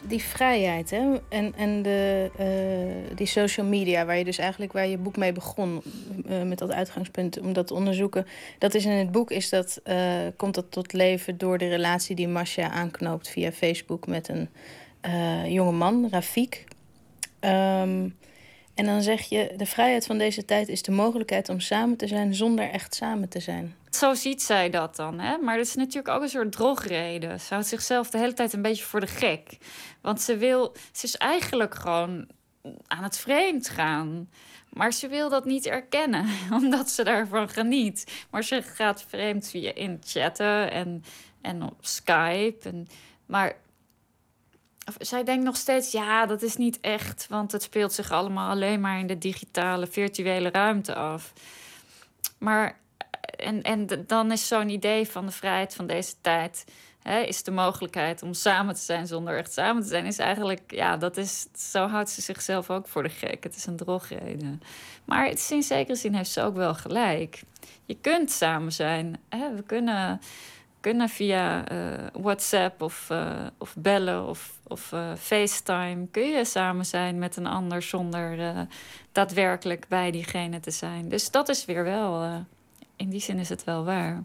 S17: Die vrijheid hè? en, en de, eh, die social media, waar je dus eigenlijk waar je boek mee begon, eh, met dat uitgangspunt om dat te onderzoeken. Dat is in het boek is dat, eh, komt dat tot leven door de relatie die Masha aanknoopt via Facebook met een jonge man, Rafik. Ehm, en dan zeg je, de vrijheid van deze tijd is de mogelijkheid om samen te zijn zonder echt samen te zijn.
S16: Zo ziet zij dat dan. Hè? Maar dat is natuurlijk ook een soort drogreden. Ze houdt zichzelf de hele tijd een beetje voor de gek. Want ze wil, ze is eigenlijk gewoon aan het vreemd gaan. Maar ze wil dat niet erkennen, omdat ze daarvan geniet. Maar ze gaat vreemd via in chatten en, en op Skype. En, maar zij denkt nog steeds, ja, dat is niet echt, want het speelt zich allemaal alleen maar in de digitale, virtuele ruimte af. Maar en, en dan is zo'n idee van de vrijheid van deze tijd. Hè, is de mogelijkheid om samen te zijn zonder echt samen te zijn, is eigenlijk, ja, dat is, zo houdt ze zichzelf ook voor de gek. Het is een drogreden. Maar het is in zekere zin heeft ze ook wel gelijk. Je kunt samen zijn. Hè? We kunnen, kunnen via uh, WhatsApp of, uh, of bellen of, of uh, FaceTime, kun je samen zijn met een ander zonder daadwerkelijk bij diegene te zijn. Dus dat is weer wel in die zin is het wel waar.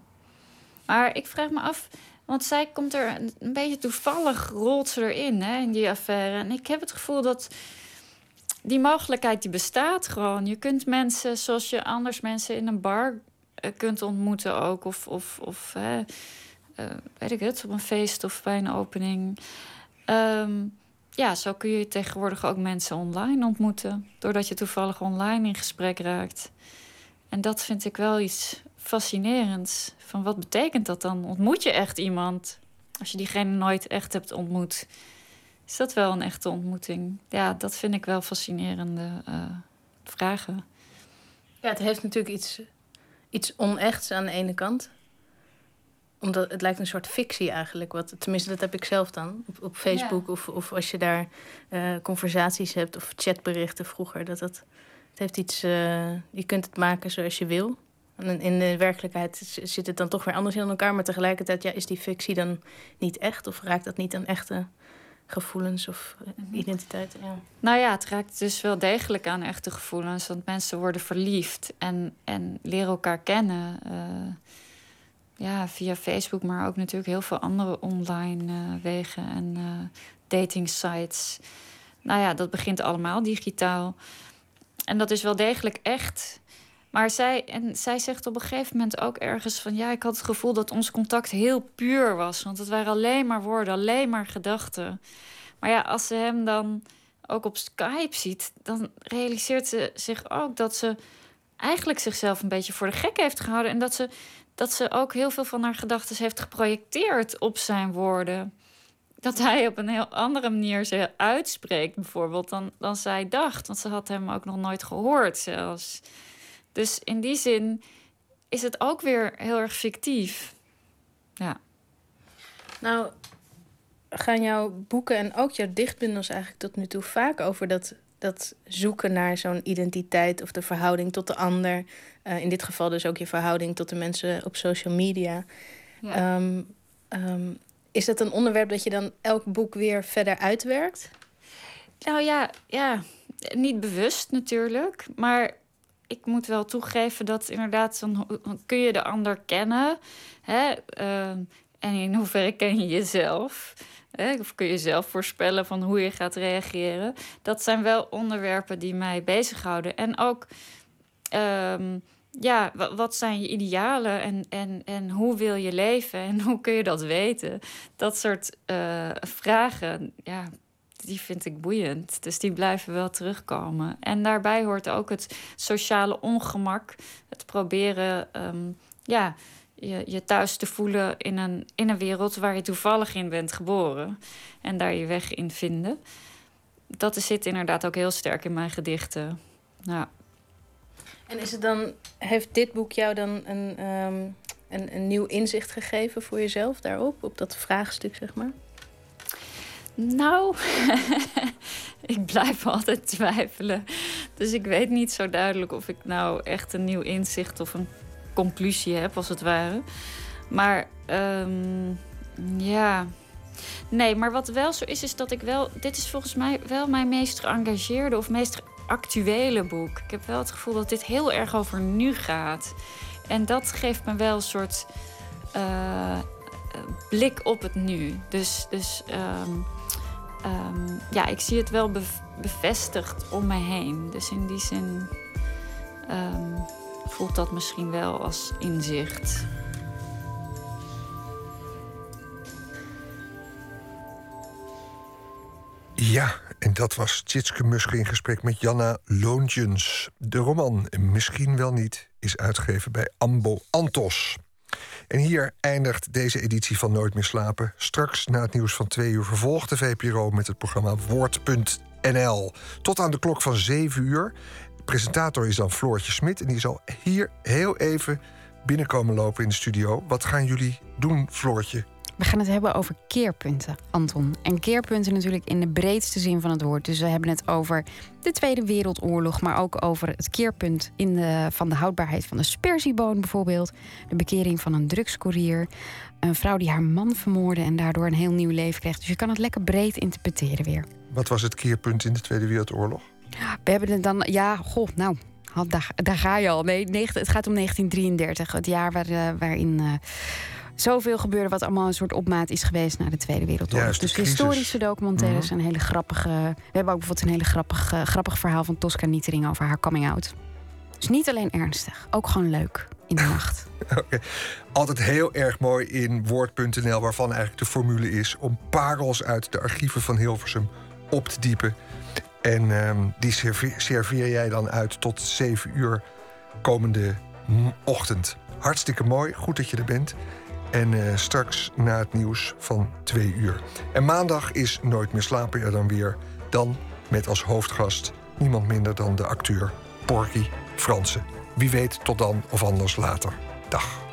S16: Maar ik vraag me af, want zij komt er een, beetje toevallig rolt ze erin hè, in die affaire. En ik heb het gevoel dat die mogelijkheid die bestaat gewoon. Je kunt mensen zoals je anders mensen in een bar uh, kunt ontmoeten ook. Of, of, of uh, weet ik het, op een feest of bij een opening. Um, ja, zo kun je tegenwoordig ook mensen online ontmoeten. Doordat je toevallig online in gesprek raakt. En dat vind ik wel iets fascinerends. Van wat betekent dat dan? Ontmoet je echt iemand? Als je diegene nooit echt hebt ontmoet, is dat wel een echte ontmoeting? Ja, dat vind ik wel fascinerende uh, vragen.
S17: Ja, het heeft natuurlijk iets, iets onechts aan de ene kant omdat het lijkt een soort fictie eigenlijk. Wat, tenminste, dat heb ik zelf dan. Op, op Facebook of, of als je daar uh, conversaties hebt of chatberichten vroeger. Dat dat het heeft iets, uh, je kunt het maken zoals je wil. En in de werkelijkheid zit het dan toch weer anders in elkaar. Maar tegelijkertijd ja, is die fictie dan niet echt? Of raakt dat niet aan echte gevoelens of eh, mhm. identiteit? Ja.
S16: Nou ja, het raakt dus wel degelijk aan echte gevoelens. Want mensen worden verliefd en, en leren elkaar kennen. Uh, ja, via Facebook, maar ook natuurlijk heel veel andere online uh, wegen en uh, dating sites. Nou ja, dat begint allemaal digitaal. En dat is wel degelijk echt. Maar zij, en zij zegt op een gegeven moment ook ergens van... ja, ik had het gevoel dat ons contact heel puur was. Want het waren alleen maar woorden, alleen maar gedachten. Maar ja, als ze hem dan ook op Skype ziet... dan realiseert ze zich ook dat ze eigenlijk zichzelf een beetje voor de gek heeft gehouden. En dat ze, dat ze ook heel veel van haar gedachten heeft geprojecteerd op zijn woorden dat hij op een heel andere manier ze uitspreekt, bijvoorbeeld, dan, dan zij dacht. Want ze had hem ook nog nooit gehoord zelfs. Dus in die zin is het ook weer heel erg fictief. Ja.
S17: Nou, gaan jouw boeken en ook jouw dichtbundels eigenlijk tot nu toe vaak over dat, dat zoeken naar zo'n identiteit of de verhouding tot de ander. Uh, in dit geval dus ook je verhouding tot de mensen op social media. Ja. Um, um, is dat een onderwerp dat je dan elk boek weer verder uitwerkt?
S16: Nou ja, ja, niet bewust natuurlijk. Maar ik moet wel toegeven dat inderdaad, dan kun je de ander kennen. Hè? Uh, en in hoeverre ken je jezelf? Hè? Of kun je zelf voorspellen van hoe je gaat reageren? Dat zijn wel onderwerpen die mij bezighouden. En ook. Um, ja, wat zijn je idealen en, en, en hoe wil je leven en hoe kun je dat weten? Dat soort uh, vragen, ja, die vind ik boeiend. Dus die blijven wel terugkomen. En daarbij hoort ook het sociale ongemak, het proberen um, ja, je, je thuis te voelen in een, in een wereld waar je toevallig in bent geboren en daar je weg in vinden. Dat zit inderdaad ook heel sterk in mijn gedichten. Ja.
S17: En is het dan, heeft dit boek jou dan een, um, een, een nieuw inzicht gegeven voor jezelf daarop, op dat vraagstuk, zeg maar?
S16: Nou, ik blijf altijd twijfelen. Dus ik weet niet zo duidelijk of ik nou echt een nieuw inzicht of een conclusie heb, als het ware. Maar um, ja, Nee, maar wat wel zo is, is dat ik wel. Dit is volgens mij wel mijn meest geëngageerde of meest actuele boek. Ik heb wel het gevoel dat dit heel erg over nu gaat. En dat geeft me wel een soort uh, blik op het nu. Dus, dus um, um, ja, ik zie het wel bevestigd om mij heen. Dus in die zin um, voelt dat misschien wel als inzicht.
S1: Ja, en dat was Tjitske Muske in gesprek met Janna Loontjens. De roman Misschien wel niet is uitgegeven bij Ambo Antos. En hier eindigt deze editie van Nooit meer slapen. Straks na het nieuws van twee uur vervolgt de VPRO met het programma Woord.nl. Tot aan de klok van 7 uur. De presentator is dan Floortje Smit en die zal hier heel even binnenkomen lopen in de studio. Wat gaan jullie doen, Floortje?
S18: We gaan het hebben over keerpunten, Anton. En keerpunten natuurlijk in de breedste zin van het woord. Dus we hebben het over de Tweede Wereldoorlog, maar ook over het keerpunt in de, van de houdbaarheid van de sperzieboon bijvoorbeeld. De bekering van een drugscourier. Een vrouw die haar man vermoordde en daardoor een heel nieuw leven kreeg. Dus je kan het lekker breed interpreteren weer.
S1: Wat was het keerpunt in de Tweede Wereldoorlog?
S18: We hebben het dan, ja, goh, nou, daar, daar ga je al. Nee, het gaat om 1933, het jaar waar, uh, waarin. Zoveel gebeurde wat allemaal een soort opmaat is geweest na de Tweede Wereldoorlog.
S1: Juist,
S18: dus
S1: crisis.
S18: historische documentaires
S1: Mhm.
S18: zijn hele grappige. We hebben ook bijvoorbeeld een hele grappig, grappig verhaal van Tosca Nietering over haar coming out. Dus niet alleen ernstig, ook gewoon leuk in de nacht.
S1: Altijd heel erg mooi in Woord.nl, waarvan eigenlijk de formule is om parels uit de archieven van Hilversum op te diepen. En ehm, die serve- serveer jij dan uit tot 7 uur komende ochtend. Hartstikke mooi, goed dat je er bent. En eh, straks na het nieuws van 2 uur. En maandag is Nooit meer slapen er dan weer. Dan met als hoofdgast niemand minder dan de acteur Porky Fransen. Wie weet tot dan of anders later. Dag.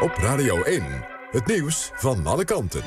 S4: Op Radio 1, het nieuws van alle kanten.